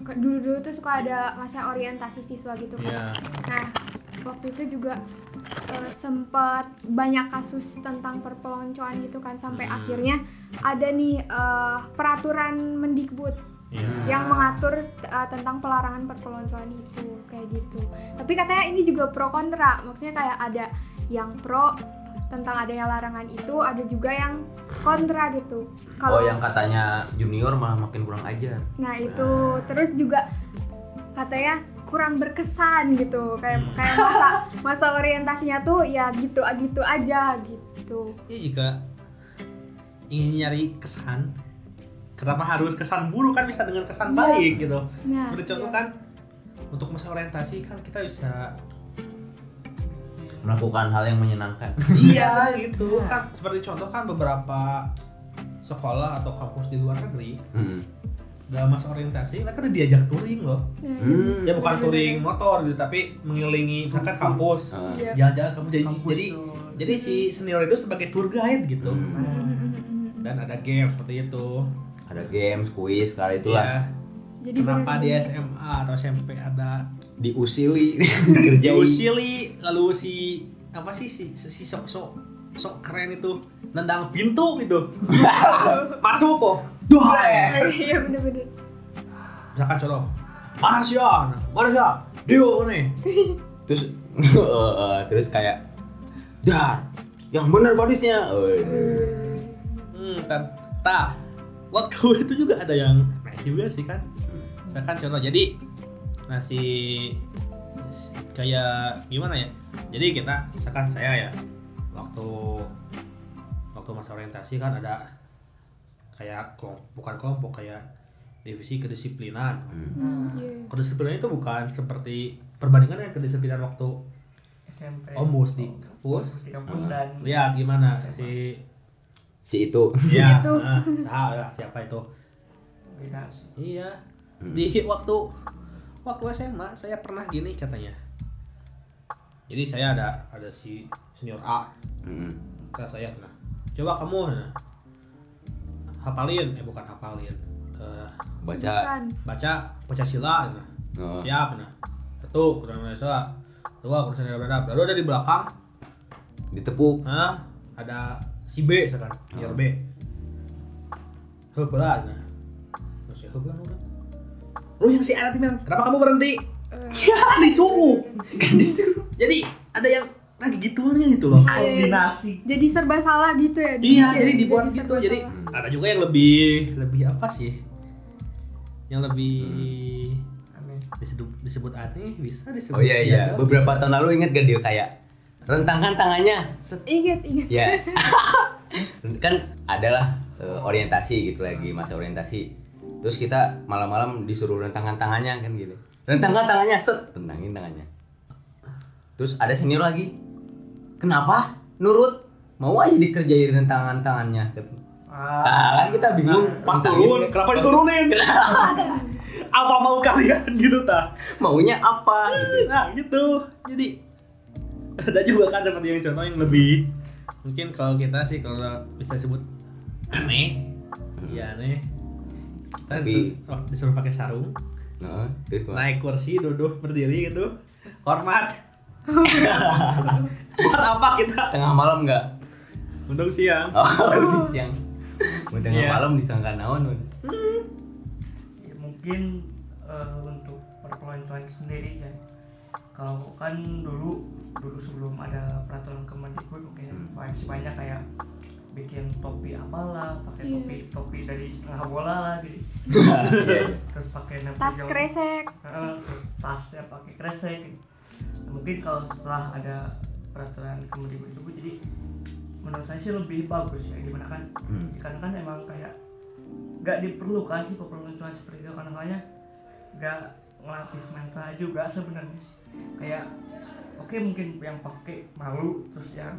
dulu dulu tuh suka ada masa orientasi siswa gitu kan. Iya. nah waktu itu juga eh, sempat banyak kasus tentang perpeloncoan gitu kan sampai Hmm. akhirnya ada nih eh, peraturan Mendikbud Iya. yang mengatur eh, tentang pelarangan perpeloncoan itu kayak gitu. Tapi katanya ini juga pro kontra, maksudnya kayak ada yang pro tentang adanya larangan itu, ada juga yang kontra gitu. oh yang katanya junior malah makin kurang ajar nah itu terus juga katanya kurang berkesan gitu, kayak Hmm. kayak masa masa orientasinya tuh ya gitu gitu aja gitu. Ya jika ingin nyari kesan, kenapa harus kesan buruk kan bisa dengan kesan Iya. baik gitu. Nah, Seperti contoh iya. kan untuk masa orientasi kan kita bisa melakukan hal yang menyenangkan iya gitu kan seperti contoh kan beberapa sekolah atau kampus di luar negeri Hmm. Dalam masa orientasi mereka tuh diajak touring loh. Hmm. ya bukan touring motor gitu tapi mengelilingi misalkan kampus. Ah. Iya. jalan-jalan kampus. Jadi Kampus jadi tuh. jadi si senior itu sebagai tour guide gitu. Hmm. Mm-mm. dan ada game seperti itu. Ada games kuis kali itulah. Ya Jadi kenapa di SMA atau SMP ada? Diusili. Kerja Usili lalu si apa sih si si sok sok sok keren itu nendang pintu gitu. Masuk kok Duh. Iya bener-bener. misalkan contoh mana sih ya mana sih ya Dio nih. Terus eh, terus kayak dar yang benar badisnya. Eh, hmm ta waktu itu juga ada yang naik juga sih kan. Misalkan contoh jadi nah si kayak gimana ya? Jadi kita misalkan saya ya waktu waktu masa orientasi kan ada kayak kelompok bukan kelompok kayak divisi kedisiplinan. Hmm. Hmm, iya. kedisiplinan itu bukan seperti perbandingan dengan kedisiplinan waktu SMP ombus di kampus? di kampus Ah. dan lihat gimana si si itu. Ya itu. nah, sah- ya, siapa itu? Iya. Hmm. di waktu waktu SMA saya pernah gini katanya. Jadi saya ada ada si senior A. Hmm. kata saya nah coba kamu nah, hafalin eh bukan hafalin eh, baca. Baca Pancasila nah. Oh. siap nah. Satu kurang Indonesia. Dua kurang Indonesia lalu ada di belakang. Ditepuk. Nah ada si B misalkan. Senior Oh. B. Hebelan nah. Masih hebelan udah. Lu yang si A nanti bilang kenapa kamu berhenti? Kan disuruh. Kan disuruh. Jadi ada yang lagi gituannya gitu loh. Iya, kombinasi. Jadi serba salah gitu ya iya dibikin. jadi dibuat gitu. serba jadi salah. ada juga yang lebih lebih apa sih? Yang lebih aneh. Disebut disebut aneh bisa disebut oh iya iya. biadab, beberapa bisa. tahun lalu inget gak dia kayak rentangkan tangannya? Set. Ingat ingat. Ya kan adalah eh, orientasi gitu lagi masa orientasi. Terus kita malam-malam disuruh rentangkan tangannya kan gitu. Rentangkan tangannya set. Rentangin tangannya. Terus ada senior lagi kenapa? Nurut. Mau aja dikerjain tangan tangannya Ah, kan kita bingung. Pas Entah turun, kenapa pas- diturunin? Apa mau kalian gitu tah? maunya apa? Gitu. Nah gitu. Jadi ada juga kan seperti yang contoh yang lebih mungkin kalau kita sih kalau bisa sebut aneh, ya aneh. Kita Tapi- oh, disuruh pakai sarung, Nah, naik kursi, duduk berdiri gitu, hormat. Buat apa kita? tengah malam nggak Untuk siang. oh siang Mau tengah Iya. malam disangka naon Wan. ya mungkin eh, untuk perpeloncoan sendiri ya kalau kan dulu dulu sebelum ada peraturan Kemendikbud mungkin Hmm. masih banyak kayak bikin topi apalah pakai Iya. topi topi dari setengah bola lah gitu Iya, iya. terus pakai nempel tas kresek Heeh, terus tasnya pakai kresek gitu. Nah, mungkin kalau setelah ada peraturan Kemendikbud itu jadi menurut saya sih lebih bagus ya gimana kan Hmm. karena kan emang kayak nggak diperlukan sih perpeloncoan seperti itu karena makanya nggak ngelatih mental juga sebenarnya sih kayak oke mungkin yang pakai malu terus yang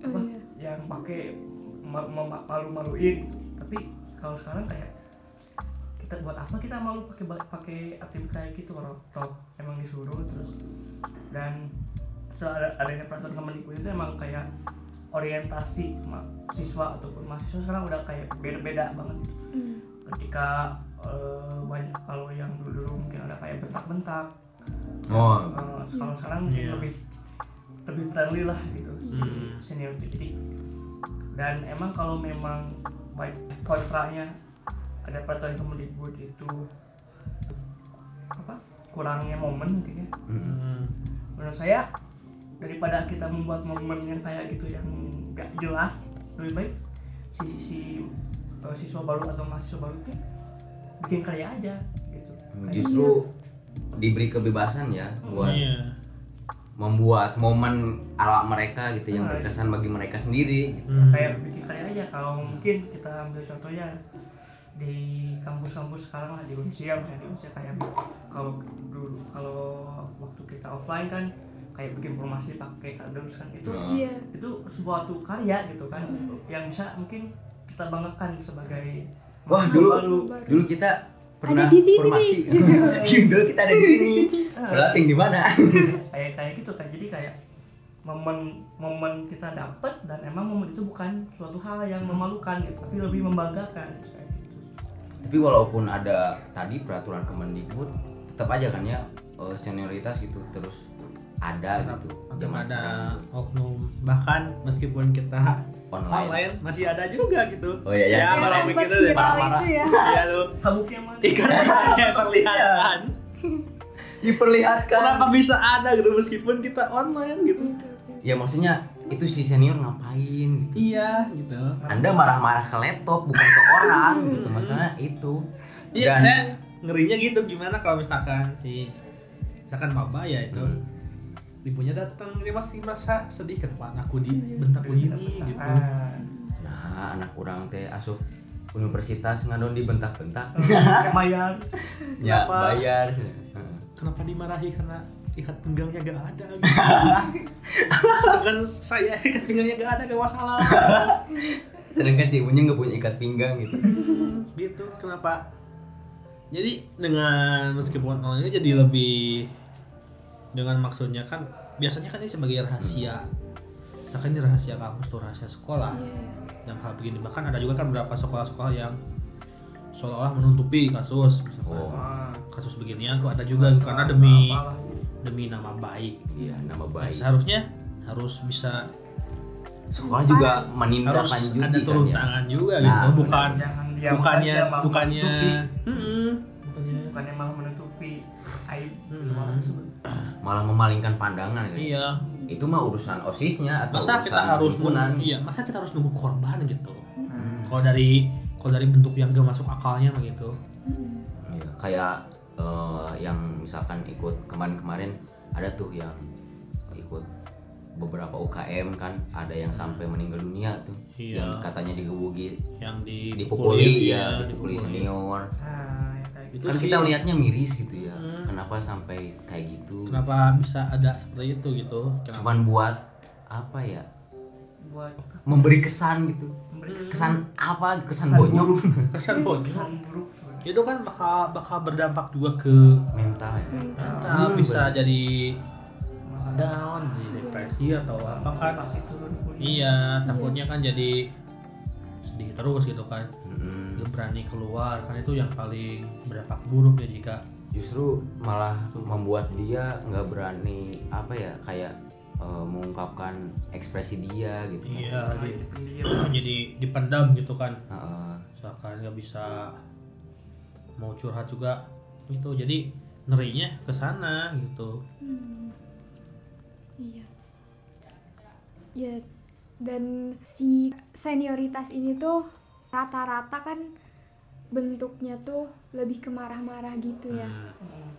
apa Oh, iya. yang pakai ma- ma- malu-maluin tapi kalau sekarang kayak kita buat apa kita malu pakai pakai atribut kayak gitu kalau toh emang disuruh terus dan ada- adanya peraturan Kemendikbud itu emang kayak orientasi siswa ataupun mahasiswa sekarang udah kayak beda-beda banget gitu. Hmm. ketika eh, banyak kalau yang dulu dulu mungkin ada kayak bentak-bentak oh kalau sekarang mungkin Iya. lebih lebih friendly lah gitu Hmm. senior jadi dan emang kalau memang baik kontranya ada peraturan Kemendikbud itu apa kurangnya momen mungkin ya Hmm. Hmm. menurut saya daripada kita membuat momen yang kayak gitu yang gak jelas lebih baik si si eh, siswa baru atau mahasiswa baru itu bikin karya aja gitu Kayak- justru diberi kebebasan ya buat Iya. membuat momen ala mereka gitu yang Ah, berkesan bagi mereka sendiri gitu. Hmm. kayak bikin karya aja kalau mungkin kita ambil contohnya di kampus-kampus sekarang lah di Unsia misalnya di Unsia kayak kalau dulu kalau waktu kita offline kan kayak bikin formasi pakai kardus kan itu Nah. iya itu suatu karya gitu kan Hmm. yang bisa mungkin kita banggakan sebagai Wah, dulu- baru. dulu kita pernah di sini formasi dulu kita ada di sini Berlatih di mana kayak kayak gitu kan jadi kayak momen momen kita dapat dan emang momen itu bukan suatu hal yang memalukan gitu tapi lebih membanggakan kayak gitu. Tapi walaupun ada tadi peraturan Kemendikbud tetap aja kan ya eh, senioritas gitu terus ada tetap, gitu. tetap ada oknum. Bahkan meskipun kita online, online masih ada juga gitu. Oh, iya, iya. ya bikin itu viral marah-marah ya iya tuh sabuknya mana ikan yang terlihatkan diperlihatkan. Kenapa bisa ada gitu meskipun kita online gitu. Ya maksudnya itu si senior ngapain gitu? Iya gitu. Anda marah-marah ke laptop bukan ke orang gitu. Maksudnya itu. Iya Dan- saya ngerinya gitu gimana kalau misalkan si misalkan maba ya itu Hmm. ibunya datang dia masih merasa sedih kenapa anakku dibentak begini? gitu. Ah, nah anak orang teh asup universitas ngadon dibentak-bentak lumayan ya Kenapa? bayar. Kenapa dimarahi karena ikat pinggangnya gak ada. Gitu. sedangkan saya ikat pinggangnya gak ada gak masalah. Sedangkan si ibunya nggak punya ikat pinggang gitu. Gitu kenapa? Jadi dengan meskipun online ini jadi lebih dengan maksudnya kan biasanya kan ini sebagai rahasia. Misalkan ini rahasia kampus tuh rahasia sekolah. Iya. yang hal begini bahkan ada juga kan beberapa sekolah-sekolah yang seolah-olah menutupi kasus. Misalkan Oh. Kasus beginian kok ada juga karena demi apalah. demi nama baik. Iya nama baik. Seharusnya harus bisa sekolah juga harus menindaklanjuti ada kan turun ya? tangan juga Nah, gitu. bukan Jangan bukannya bukannya bukannya bukannya malah menutupi. Aib Hmm. malah memalingkan pandangan kan. iya. Itu mah urusan osisnya atau masa urusan kita harus nunggu iya masa kita harus nunggu korban gitu? Hmm. kalau dari kalau dari bentuk yang gak masuk akalnya begitu Hmm. Iya, kayak eh, yang misalkan ikut kemarin-kemarin ada tuh yang ikut beberapa UKM kan ada yang sampai meninggal dunia tuh Iya. yang katanya digebuki yang di dipukuli iya, ya dipukuli senior nah ya kayak gitu Itu kan sih. kita melihatnya miris gitu ya Hmm. kenapa sampai kayak gitu kenapa bisa ada seperti itu gitu kenapa cuman buat apa ya buat memberi kesan gitu kesan apa? Kesan Kesan bonyok? kesan bonyok. kesan buruk itu kan bakal bakal berdampak juga ke mental ya? Mental. Hmm, bisa bener. jadi down jadi depresi atau apa kan. Pasti turun kuliah. iya takutnya kan jadi sedih terus gitu kan. Gak berani keluar kan itu yang paling berdampak buruk ya jika. Justru malah membuat dia nggak berani apa ya kayak eh, mengungkapkan ekspresi dia gitu iya Mulai jadi, pendiam. jadi dipendam gitu kan Heeh. misalkan nggak bisa mau curhat juga gitu jadi ngerinya ke sana gitu Hmm. Iya. Ya dan si senioritas ini tuh rata-rata kan bentuknya tuh lebih ke marah-marah gitu ya. Hmm.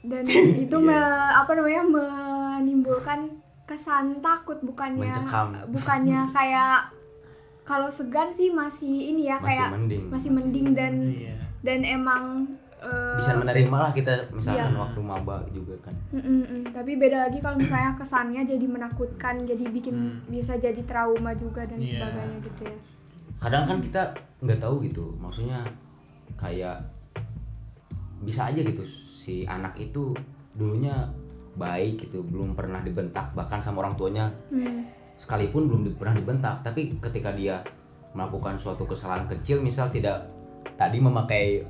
Dan itu me- apa namanya menimbulkan kesan takut bukannya Mencekam. bukannya kayak kalau segan sih masih ini ya masih kayak mending masih mending dan iya dan emang eh, bisa menerima lah kita misalkan Iya. waktu maba juga kan Mm, mm, mm. Tapi beda lagi kalau misalnya kesannya jadi menakutkan, jadi bikin Hmm. bisa jadi trauma juga dan Iya. sebagainya gitu ya. kadang kan kita nggak tahu gitu maksudnya kayak bisa aja gitu si anak itu dulunya baik gitu belum pernah dibentak bahkan sama orang tuanya Hmm. sekalipun belum di- pernah dibentak tapi ketika dia melakukan suatu kesalahan kecil misal tidak tadi memakai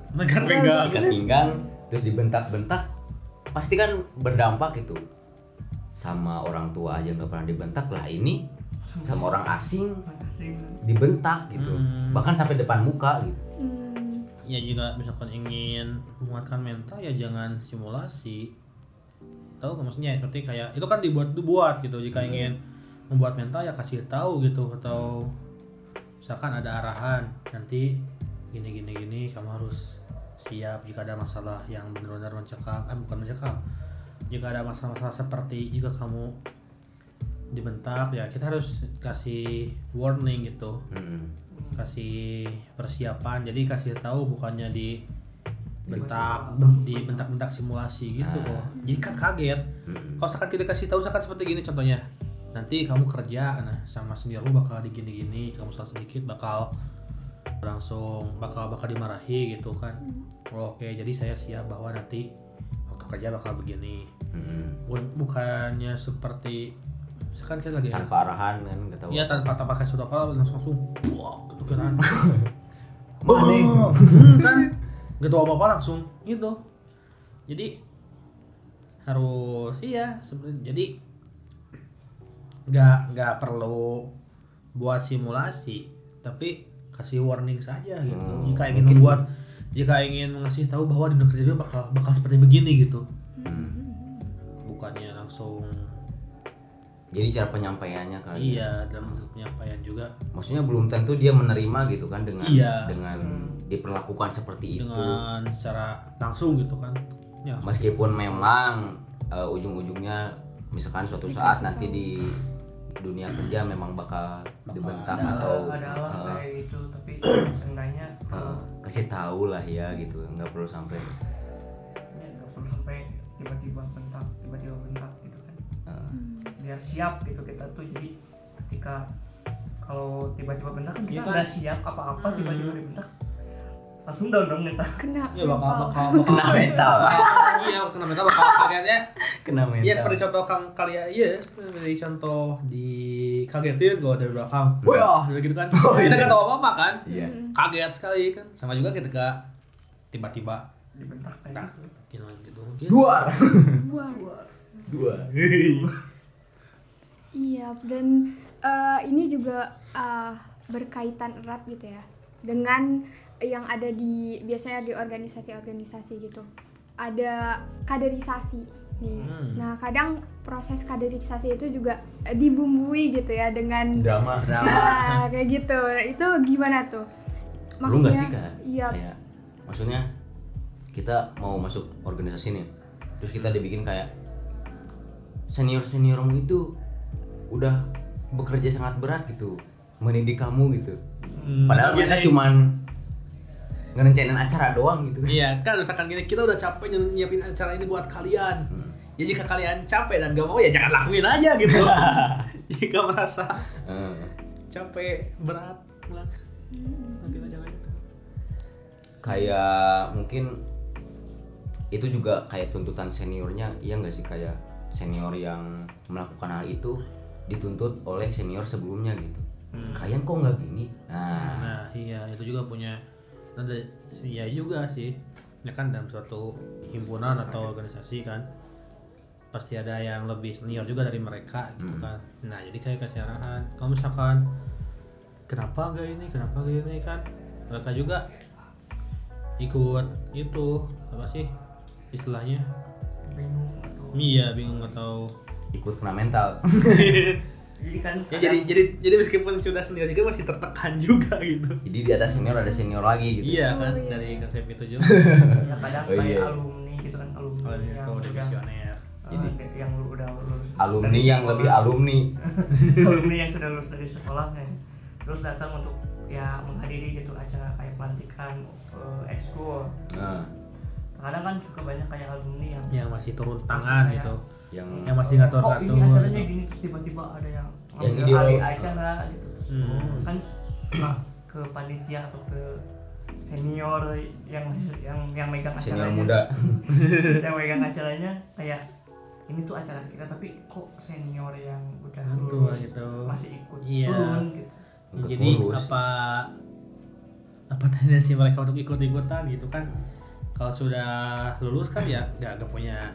ikat pinggang terus dibentak-bentak pasti kan berdampak itu sama orang tua aja nggak pernah dibentak lah ini sama orang asing dibentak gitu Hmm. bahkan sampai depan muka gitu. Ya jika misalkan ingin menguatkan mental ya jangan simulasi. Tahu nggak maksudnya? Seperti kayak itu kan dibuat dibuat gitu. Jika Hmm. ingin membuat mental ya kasih tahu gitu. Atau misalkan ada arahan nanti gini gini gini kamu harus siap jika ada masalah yang benar-benar mencekam eh bukan mencekam. Jika ada masalah-masalah seperti jika kamu dibentak ya kita harus kasih warning gitu. Mm-mm. Kasih persiapan. Jadi kasih tahu bukannya di bentak di bentak-bentak. simulasi gitu Ah. kok jadi kan kaget. Mm-mm. kalau misalkan kita kasih tahu misalkan seperti gini contohnya nanti kamu kerja nah sama senior lu bakal digini-gini kamu salah sedikit bakal langsung bakal bakal dimarahi gitu kan. Oh, oke jadi saya siap bahwa nanti waktu kerja bakal begini. Bu- bukannya seperti misalkan kita lagi tanpa arahan kan nggak tahu. Iya tanpa tanpa kasih tahu apa langsung langsung buak gitu kan Mana? Kan? Apa apa langsung gitu. Jadi harus iya sebenarnya jadi nggak nggak perlu buat simulasi tapi kasih warning saja gitu. Hmm, jika ingin mungkin- membuat jika ingin mengasih tahu bahwa di dunia kerja bakal bakal seperti begini gitu. Hmm. bukannya langsung jadi cara penyampaiannya kali iya dalam bentuk penyampaian juga. Maksudnya belum tentu dia menerima gitu kan dengan Iya. dengan diperlakukan seperti itu. Dengan secara langsung gitu kan. Ya meskipun memang eh, ujung-ujungnya misalkan suatu saat nanti di dunia kerja memang bakal Bakal dibentak ada- atau ada lah eh, kayak gitu tapi seenggaknya eh, kalau kasih tahu lah ya gitu nggak perlu sampai ya nggak perlu sampai tiba-tiba bentak gitu kan biar siap gitu kita tuh. Jadi ketika kalau tiba-tiba bentak kan kita Iya kan? nggak siap apa-apa Hmm. tiba-tiba dibentak langsung down dong kita. Kena. ya bakal bakal bakal kena mental. iya kena mental bakal kagetnya. Kena mental. Iya seperti contoh kang kalian iya seperti contoh di kagetin kalau dari belakang. Hmm. wah gitu kan. Kita nggak tahu apa apa kan? Iya. Kaget sekali kan. Sama juga ketika tiba-tiba dibentak kayak gitu. Gitu. Gitu dua Wah. dua Iya, dan eh, ini juga eh, berkaitan erat gitu ya dengan yang ada di biasanya di organisasi-organisasi gitu. Ada kaderisasi nih. Hmm. Nah, kadang proses kaderisasi itu juga eh, dibumbui gitu ya dengan drama Nah, kayak gitu. Itu gimana tuh? lu nggak sih kan Iya. kayak maksudnya kita mau masuk organisasi nih terus kita dibikin kayak senior seniormu itu udah bekerja sangat berat gitu mendidik kamu gitu. Hmm, padahal iya, mereka iya. cuman ngerencanain acara doang gitu. Iya kan misalkan gini kita udah capek ny- nyiapin acara ini buat kalian. Hmm. ya jika kalian capek dan gak mau ya jangan lakuin aja gitu. Jika merasa Eh, capek berat pulang kita jalan itu. Kayak mungkin itu juga kayak tuntutan seniornya iya nggak sih? Kayak senior yang melakukan hal itu dituntut oleh senior sebelumnya gitu Hmm. kalian kok nggak gini nah Nah, iya itu juga punya ada ya juga sih. Ya kan dalam suatu himpunan atau organisasi kan pasti ada yang lebih senior juga dari mereka gitu Hmm. kan. Nah, jadi kayak kasih arahan. Kalau misalkan kenapa gak ini, kenapa gak ini kan mereka juga ikut itu apa sih istilahnya? bingung atau Iya, bingung atau ikut kena mental jadi kan ya jadi jadi jadi meskipun sudah senior juga masih tertekan juga gitu. jadi di atas senior ada senior lagi gitu Iya Oh, kan iya. dari konsep itu juga. ya kadang Oh, kayak iya. alumni gitu kan alumni Kalau yang itu udah visioner. jadi yang lu udah lulus alumni yang sekolah. lebih alumni alumni yang sudah lulus dari sekolah kan terus datang untuk ya menghadiri gitu acara kayak pelantikan eh, ekskul nah, kadang kan juga banyak kayak alumni yang yang masih turun tangan gitu yang yang masih ngatur kok ini ngatur acaranya gini terus tiba-tiba ada yang Yang alih acara gitu terus Hmm. kan setelah ke panitia atau ke senior yang yang yang megang senior acaranya muda yang megang acaranya kayak ini tuh acara kita tapi kok senior yang udah Betul, lulus gitu. masih ikut Iya. turun gitu Ikut jadi ngurus. apa apa tendensi mereka untuk ikut-ikutan gitu kan kalau sudah lulus kan ya nggak nggak punya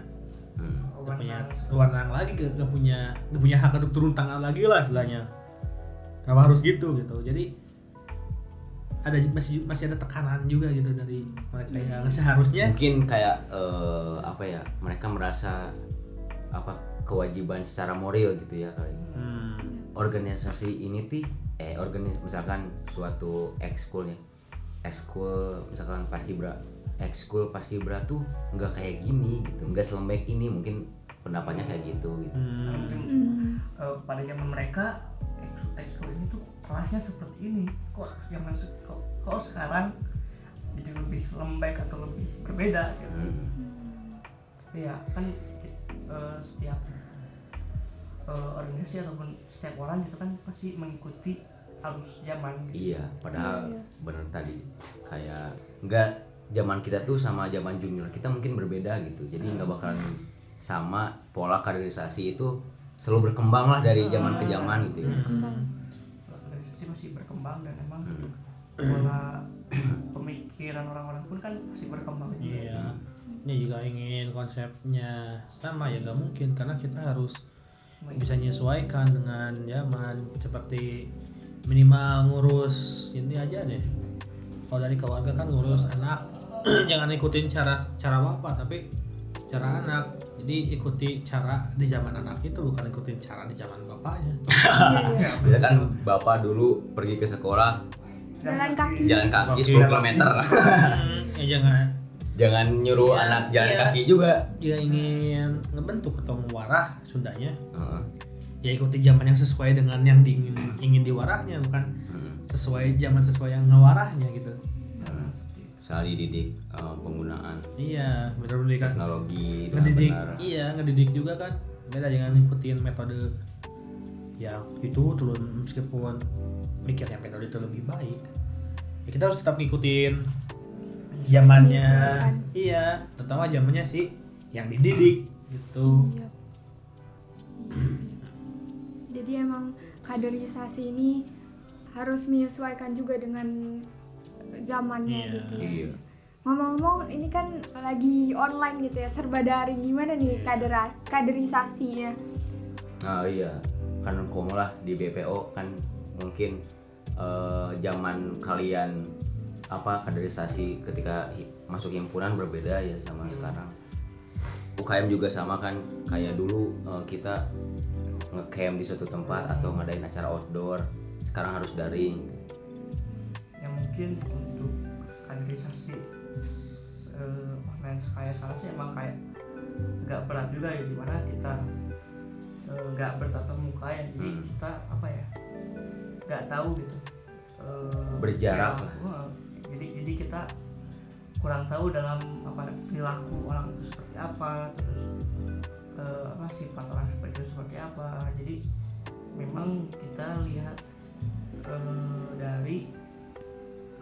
Hmm. nggak punya Wewenang. wewenang lagi nggak punya nggak punya hak untuk turun tangan lagi lah istilahnya. Kenapa harus gitu gitu. Jadi ada masih masih ada tekanan juga gitu dari mereka yang seharusnya mungkin kayak eh, apa ya mereka merasa apa kewajiban secara moral gitu ya kali. Hmm, organisasi ini ti eh organis misalkan suatu ekskulnya ekskul misalkan paskibra ekskul paskibra tuh nggak kayak gini gitu nggak selembek ini mungkin pendapatnya kayak gitu gitu hmm, mungkin Hmm. eh, pada zaman mereka eks- ekskul ini tuh kelasnya seperti ini kok zaman se- kok, kok sekarang jadi lebih lembek atau lebih berbeda gitu Hmm. Iya kan eh, setiap eh, organisasi ataupun setiap orang gitu kan pasti mengikuti arus zaman gitu. iya padahal Iya, iya. bener tadi kayak nggak zaman kita tuh sama zaman junior kita mungkin berbeda gitu jadi nggak bakalan sama pola kaderisasi itu selalu berkembang lah dari zaman ke zaman gitu ya. Berkembang. organisasi masih berkembang dan emang Hmm. pola pemikiran orang-orang pun kan masih berkembang juga. iya ini juga ingin konsepnya sama ya nggak mungkin karena kita harus bisa menyesuaikan dengan zaman seperti minimal ngurus ini aja deh kalau dari keluarga kan ngurus anak jangan ikutin cara cara bapak tapi cara anak jadi ikuti cara di zaman anak itu bukan ikutin cara di zaman bapaknya Iya, iya. Bisa kan bapak dulu pergi ke sekolah Jalan kaki. jalan kaki Oke. 10 km Hmm, ya jangan jangan nyuruh Iya, anak jalan iya. kaki juga dia ingin ngebentuk atau mewarah Sundanya Heeh. Ya ikuti zaman yang sesuai dengan yang diingin ingin diwarahnya bukan Hmm. sesuai zaman sesuai yang ngewarahnya gitu Nah. Soal dididik eh, penggunaan iya benar-benar kan teknologi ngedidik benar. iya ngedidik juga kan beda dengan ngikutin metode yang itu turun meskipun mikirnya metode itu lebih baik ya kita harus tetap ngikutin zamannya Menyesuaikan. iya terutama zamannya sih yang dididik gitu Iya. Jadi emang kaderisasi ini harus menyesuaikan juga dengan zamannya Iya. gitu ya. Iya. Ngomong-ngomong ini kan lagi online gitu ya, serba daring gimana nih Iya. kadera kaderisasinya? Nah iya, kan komo lah di BPO kan mungkin eh, zaman kalian apa kaderisasi ketika masuk himpunan berbeda ya sama sekarang. UKM juga sama kan, kayak dulu eh, kita ngecamp di suatu tempat atau ngadain acara outdoor, sekarang harus daring. yang mungkin untuk kaderisasi eh, online kayak sekarang sih emang kayak nggak berat juga ya di mana kita eh, nggak bertatap muka ya jadi Hmm. kita apa ya nggak tahu gitu eh, Berjarak kayak, wah, jadi jadi kita kurang tahu dalam apa perilaku orang itu seperti apa terus eh, apa sifat orang seperti itu seperti apa. Jadi memang kita lihat eh, dari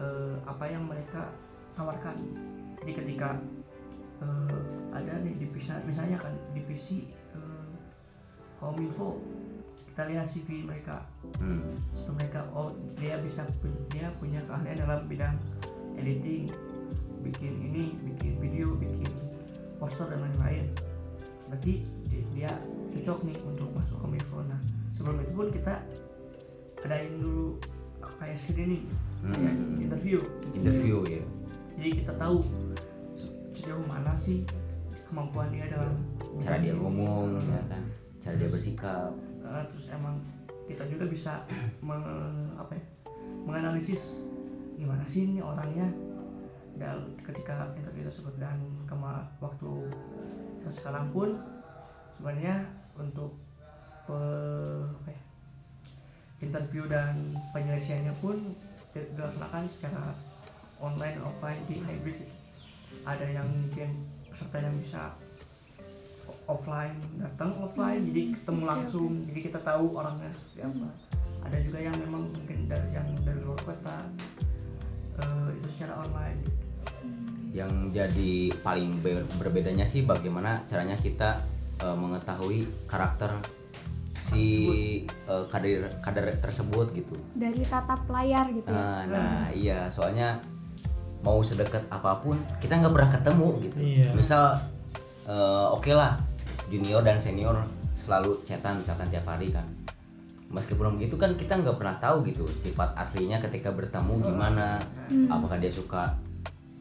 eh, apa yang mereka tawarkan. Jadi ketika eh, ada nih divisi misalnya kan divisi eh, kominfo kita lihat CV mereka. Hmm. CV mereka oh dia bisa dia punya keahlian dalam bidang editing bikin ini bikin video bikin poster dan lain-lain berarti di- dia cocok nih untuk masuk kominfo nah sebelum itu pun kita adain dulu kayak screening kayak Hmm. interview Interview ya. jadi kita tahu se- sejauh mana sih kemampuan dia dalam Cara dia ngomong ya kan. Cara dia bersikap. Uh, terus emang kita juga bisa me- apa ya, menganalisis gimana sih ini orangnya dan ketika interview tersebut dan kema waktu yang sekarang pun sebenarnya untuk pe- apa ya, interview dan penyelesaiannya pun di- dilaksanakan secara online offline di hybrid. Ada yang mungkin peserta yang bisa offline datang offline jadi ketemu langsung jadi kita tahu orangnya seperti apa. Ada juga yang memang mungkin dari yang dari luar kota eh, itu secara online Yang jadi paling be- berbedanya sih bagaimana caranya kita eh, mengetahui karakter si eh, kader kader tersebut gitu. dari tatap layar gitu ya Nah, nah iya soalnya mau sedekat apa pun kita nggak pernah ketemu gitu. Iya. Misal eh, oke lah junior dan senior selalu chatan misalkan tiap hari kan. Meskipun begitu kan kita nggak pernah tahu gitu sifat aslinya ketika bertemu gimana. Hmm. Apakah dia suka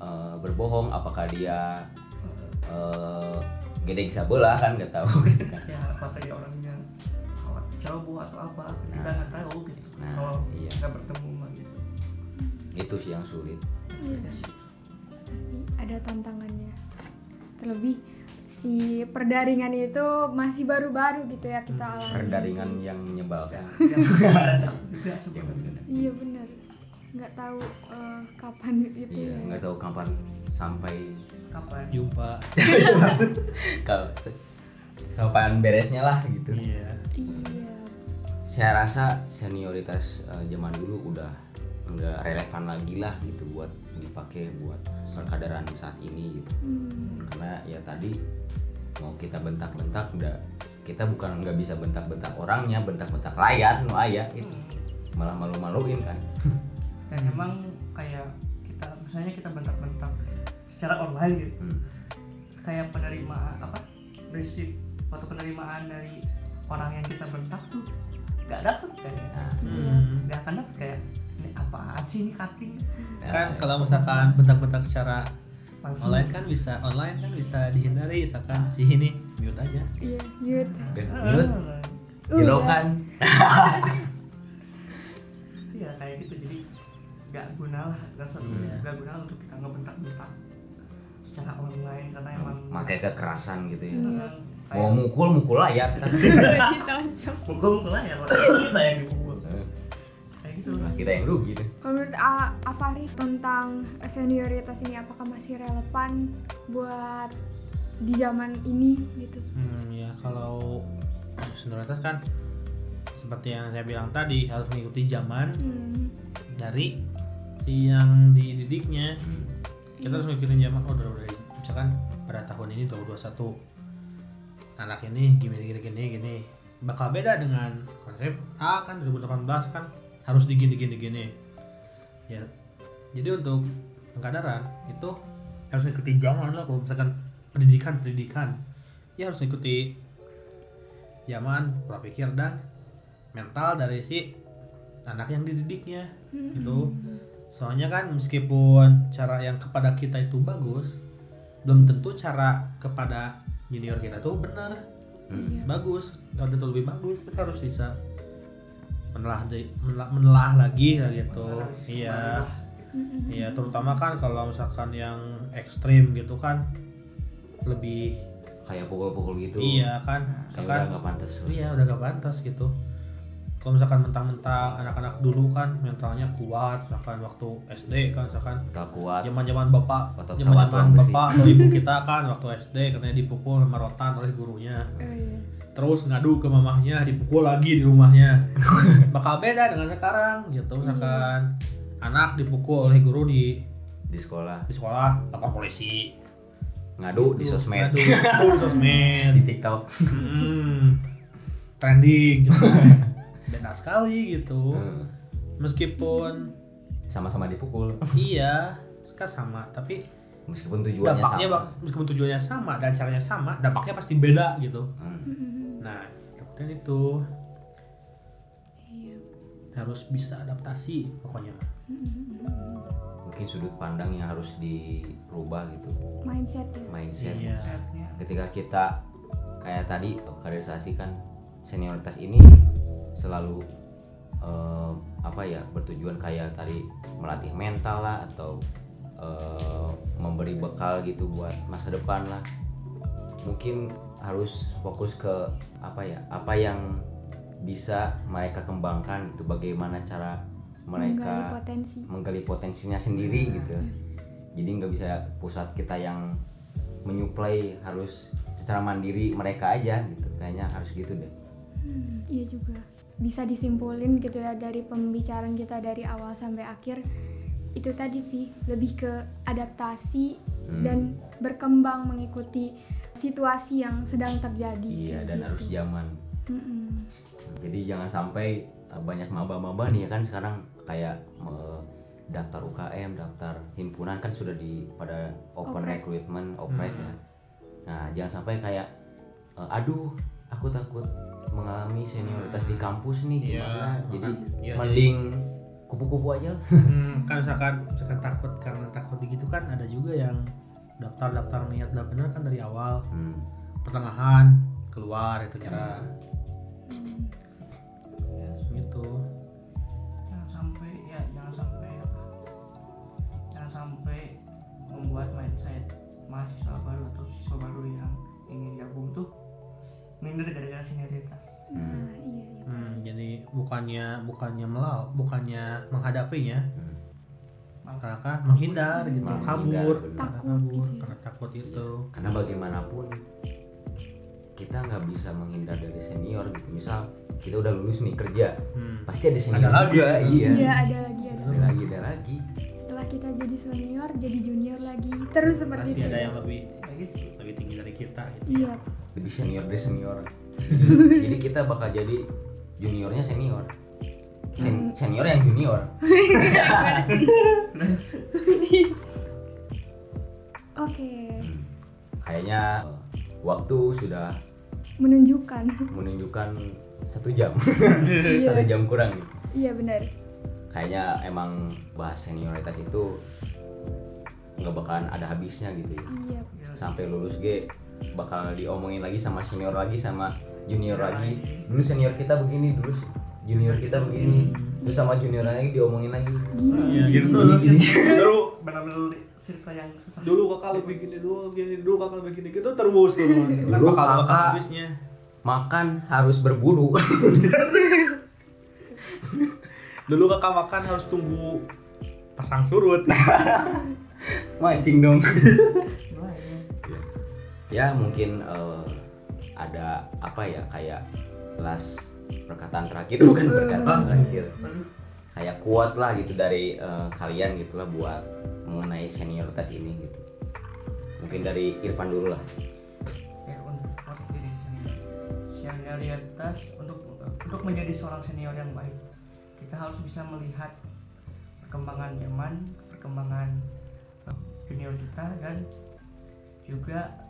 eh, berbohong? Apakah dia eh gede sabelah kan nggak tahu gitu kan. ya apakah dia orangnya kawat ceroboh atau apa kita Nah. nggak tahu gitu Nah, kalau iya. nggak bertemu mah gitu Itu sih yang sulit. Iya. Ya sih. pasti ada tantangannya terlebih si perdaringan itu masih baru-baru gitu ya kita alami Perdaringan yang menyebalkan. juga sebenarnya iya benar nggak tahu eh, kapan gitu Iya, ya nggak tahu kapan sampai kapan jumpa kapan beresnya lah gitu. iya iya Saya rasa senioritas eh, zaman dulu udah nggak relevan lagi lah gitu buat dipakai buat perkaderan saat ini gitu. Hmm. Karena ya tadi mau kita bentak-bentak udah kita bukan nggak bisa bentak-bentak orangnya, bentak-bentak layar, no ayah gitu. Malah malu-maluin kan. dan emang kayak kita misalnya kita bentak-bentak secara online gitu. Hmm. kayak penerimaan apa prinsip atau penerimaan dari orang yang kita bentak tuh nggak dapet kayak Nah, Hmm. nggak akan dapet kayak ini apaan sih ini cutting? Kan nah, kalau misalkan bentak-bentak secara langsung online kan bisa online kan bisa dihindari misalkan si ini mute aja. Iya mute. Ah, mute, hello Udah. kan. nggak guna lah nggak se- Iya. nggak guna untuk kita ngebentak-bentak secara online karena emang Pakai kekerasan gitu ya. Iya. eh, Mau mukul mukul layar kan. Ditonjok. pukul pukul lah ya kalau kita yang dipukul kayak gitu Nah, kita yang rugi tuh. Kalau menurut A- Afari tentang senioritas ini apakah masih relevan buat di zaman ini gitu? hmm, ya kalau senioritas kan seperti yang saya bilang tadi harus mengikuti zaman Hmm. Dari si yang dididiknya kita harus ngikutin zaman oh udah udah misalkan pada tahun ini 2021 anak ini gini gini gini gini bakal beda dengan konsep A kan 2018 kan harus digini gini gini. Ya jadi untuk pengkaderan itu harus ngikutin zaman lah kalau misalkan pendidikan pendidikan ya harus ngikuti zaman pola pikir dan mental dari si anak yang dididiknya Hmm. gitu soalnya kan meskipun cara yang kepada kita itu bagus belum tentu cara kepada junior kita tuh benar Hmm. Iya. bagus kalau tentu lebih bagus kita harus bisa menelah di- menelah, menelah lagi lah gitu iya Hmm. iya terutama kan kalau misalkan yang ekstrim gitu kan lebih Kayak pukul-pukul gitu. iya kan Kayak misalkan udah nggak pantas. iya udah gak pantas gitu kalau misalkan mentang-mentang anak-anak dulu kan mentalnya kuat misalkan waktu SD kan misalkan Tak kuat. zaman-zaman bapak zaman-zaman bapak atau ibu kita kan waktu SD katanya dipukul sama rotan oleh gurunya. Oh, iya. terus ngadu ke mamahnya dipukul lagi di rumahnya. Bakal beda dengan sekarang gitu misalkan anak dipukul oleh guru di di sekolah. di sekolah lapor polisi. Ngadu di Tuh, sosmed. ngadu di sosmed. Di TikTok. Hmm, trending gitu. beda sekali gitu Hmm. meskipun sama-sama dipukul iya kan sama tapi meskipun tujuannya dampaknya sama bak- meskipun tujuannya sama dan caranya sama dampaknya pasti beda gitu Hmm. Mm-mm. nah kemudian itu Iya. harus bisa adaptasi pokoknya. Mm-mm. mungkin sudut pandang yang harus dirubah gitu mindset ya mindset Iya. Ketika kita kayak tadi kaderisasi kan senioritas ini selalu eh, apa ya bertujuan kayak tadi melatih mental lah atau eh, memberi bekal gitu buat masa depan lah. Mungkin harus fokus ke apa ya apa yang bisa mereka kembangkan gitu. Bagaimana cara menggali mereka potensi. menggali potensinya sendiri gitu. Jadi nggak bisa pusat kita yang menyuplai harus secara mandiri mereka aja gitu. Kayaknya harus gitu deh. Hmm, iya juga bisa disimpulin gitu ya dari pembicaraan kita dari awal sampai akhir itu tadi sih lebih ke adaptasi Hmm. dan berkembang mengikuti situasi yang sedang terjadi iya kayak dan gitu. harus zaman Mm-mm. jadi jangan sampai uh, banyak maba-maba nih ya kan sekarang kayak uh, daftar UKM daftar himpunan kan sudah di pada open Oprek. recruitment oprek Hmm. ya nah jangan sampai kayak uh, aduh aku takut mengalami senioritas di kampus nih Iya, gimana jadi makan- iya, mending kupu-kupu aja. Hmm, kan misalkan misalkan takut karena takut gitu kan ada juga yang daftar-daftar niat udah bener kan dari awal Hmm. pertengahan keluar itu nyerah Hmm. gitu jangan sampai ya jangan sampai apa jangan sampai membuat mindset mahasiswa baru atau siswa baru yang ingin gabung tuh minder gara-gara senioritas nah iya iya Hmm, jadi bukannya bukannya melau bukannya menghadapinya Hmm. menghindar gitu Malah kabur. menghindar, karena Takut kabur gitu ya. karena takut itu. Karena bagaimanapun kita nggak bisa menghindar dari senior gitu. Misal kita udah lulus nih kerja. Hmm. pasti ada senior Ada lagi. juga iya. Iya ada lagi ada ada lagi ada lagi. Setelah kita jadi senior jadi junior lagi terus seperti pasti itu ada yang lebih gitu kita gitu. Iya. Lebih senior dari senior. Jadi, kita bakal jadi juniornya senior. Sen- senior yang junior. Oke. Kayaknya uh, waktu sudah menunjukkan. menunjukkan satu jam. Iya. satu jam kurang nih iya benar. Kayaknya emang bahas senioritas itu nggak bakalan ada habisnya gitu ya. Iya. Sampai lulus G bakal diomongin lagi sama senior lagi sama junior Iya, lagi. Dulu senior kita begini dulu junior kita begini. Terus sama junior lagi diomongin lagi. Gini Iya, gitu tuh. dulu benar-benar circle yang susah. dulu kakak lebih gini dulu gini dulu kakak lebih gini gitu terus tuh kan Dulu bakal bakal kakak- habisnya. makan harus berburu. Dulu kakak makan harus tunggu pasang surut. Mancing dong. ya mungkin eh, ada apa ya kayak last perkataan terakhir bukan perkataan terakhir. Kayak kuat lah gitu dari eh, kalian gitulah buat mengenai senioritas ini gitu. Mungkin dari Irfan dulu lah. Ya untuk posisi senioritas untuk untuk menjadi seorang senior yang baik. Kita harus bisa melihat perkembangan zaman perkembangan eh, junior kita dan juga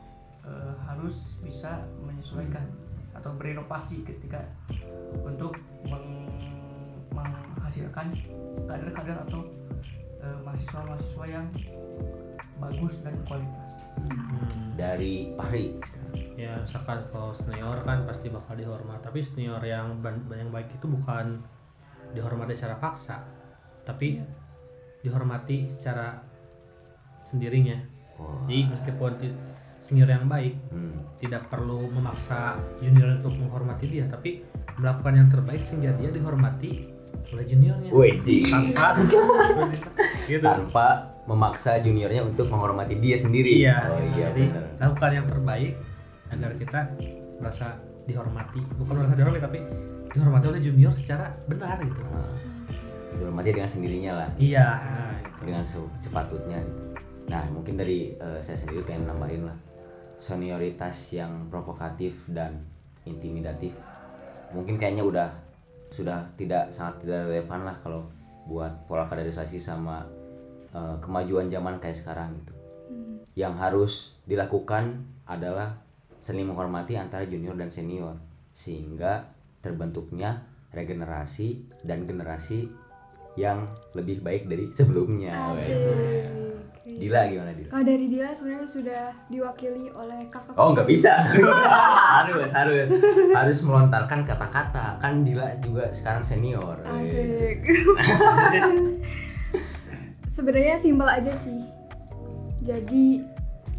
eh, harus bisa menyesuaikan atau berinovasi ketika untuk meng- menghasilkan kader-kader atau eh, mahasiswa-mahasiswa yang bagus dan berkualitas. Hmm. dari Pari ya misalkan kalau senior kan pasti bakal dihormat tapi senior yang ban- yang baik itu bukan dihormati secara paksa tapi dihormati secara sendirinya Wah. jadi meskipun senior yang baik Hmm. tidak perlu memaksa junior untuk menghormati dia tapi melakukan yang terbaik sehingga dia dihormati oleh juniornya Wedi. tanpa gitu tanpa memaksa juniornya untuk menghormati dia sendiri iya oh gitu. iya jadi benar lakukan yang terbaik agar kita merasa dihormati bukan merasa dihormati tapi dihormati oleh junior secara benar gitu Nah, dihormati dengan sendirinya lah iya nah, itu. dengan se- sepatutnya gitu. Nah mungkin dari eh, saya sendiri pengen nambahin lah senioritas yang provokatif dan intimidatif mungkin kayaknya udah sudah tidak sangat tidak relevan lah kalau buat pola kaderisasi sama eh, kemajuan zaman kayak sekarang gitu. Yang harus dilakukan adalah saling menghormati antara junior dan senior sehingga terbentuknya regenerasi dan generasi yang lebih baik dari sebelumnya. Asik. Dila gimana Dila? Kalau dari Dila sebenarnya sudah diwakili oleh kakak. Oh nggak bisa, harus harus harus melontarkan kata-kata kan Dila juga sekarang senior. Asik. sebenarnya simpel aja sih. Jadi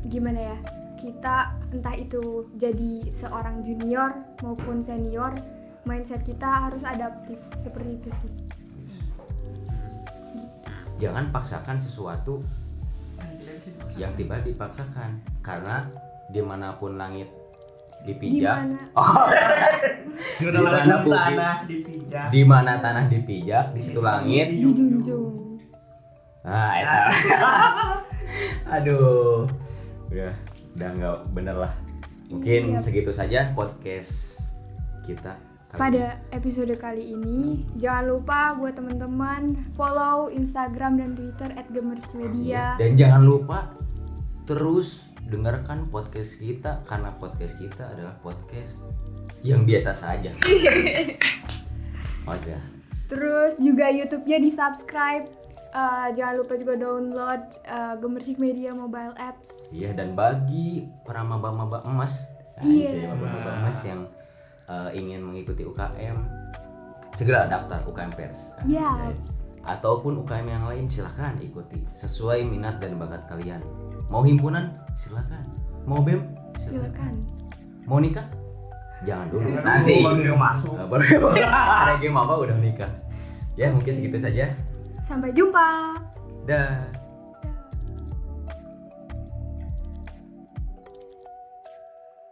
gimana ya? Kita entah itu jadi seorang junior maupun senior, mindset kita harus adaptif seperti itu sih. Jangan paksakan sesuatu yang tiba dipaksakan karena di mana pun langit Di dipijak, mana? Di Di mana bukit? tanah dipijak. di mana tanah dipijak, di situ langit. Dijunjung. Nah, eta. Aduh, udah udah nggak bener lah. Mungkin Iya. segitu saja podcast kita. Pada episode kali ini, jangan lupa buat teman-teman follow Instagram dan Twitter @gemersmedia. Dan jangan lupa terus dengarkan podcast kita karena podcast kita adalah podcast yang biasa saja. Oh ya. Terus juga YouTube-nya di subscribe. Eh, jangan lupa juga download eh, Gemersik Media mobile apps. Iya dan bagi para maba-maba emas, Iya. anjay, maba-maba emas yang eh, ingin mengikuti UKM, segera daftar UKM Pers. Iya. Anjay. Ataupun UKM yang lain silahkan ikuti sesuai minat dan bakat kalian. Mau himpunan silahkan, mau bem silahkan, Silakan. mau nikah jangan dulu Jangan nanti. baru masuk. Baru game apa udah nikah. Ya mungkin segitu saja. Sampai jumpa. Dah.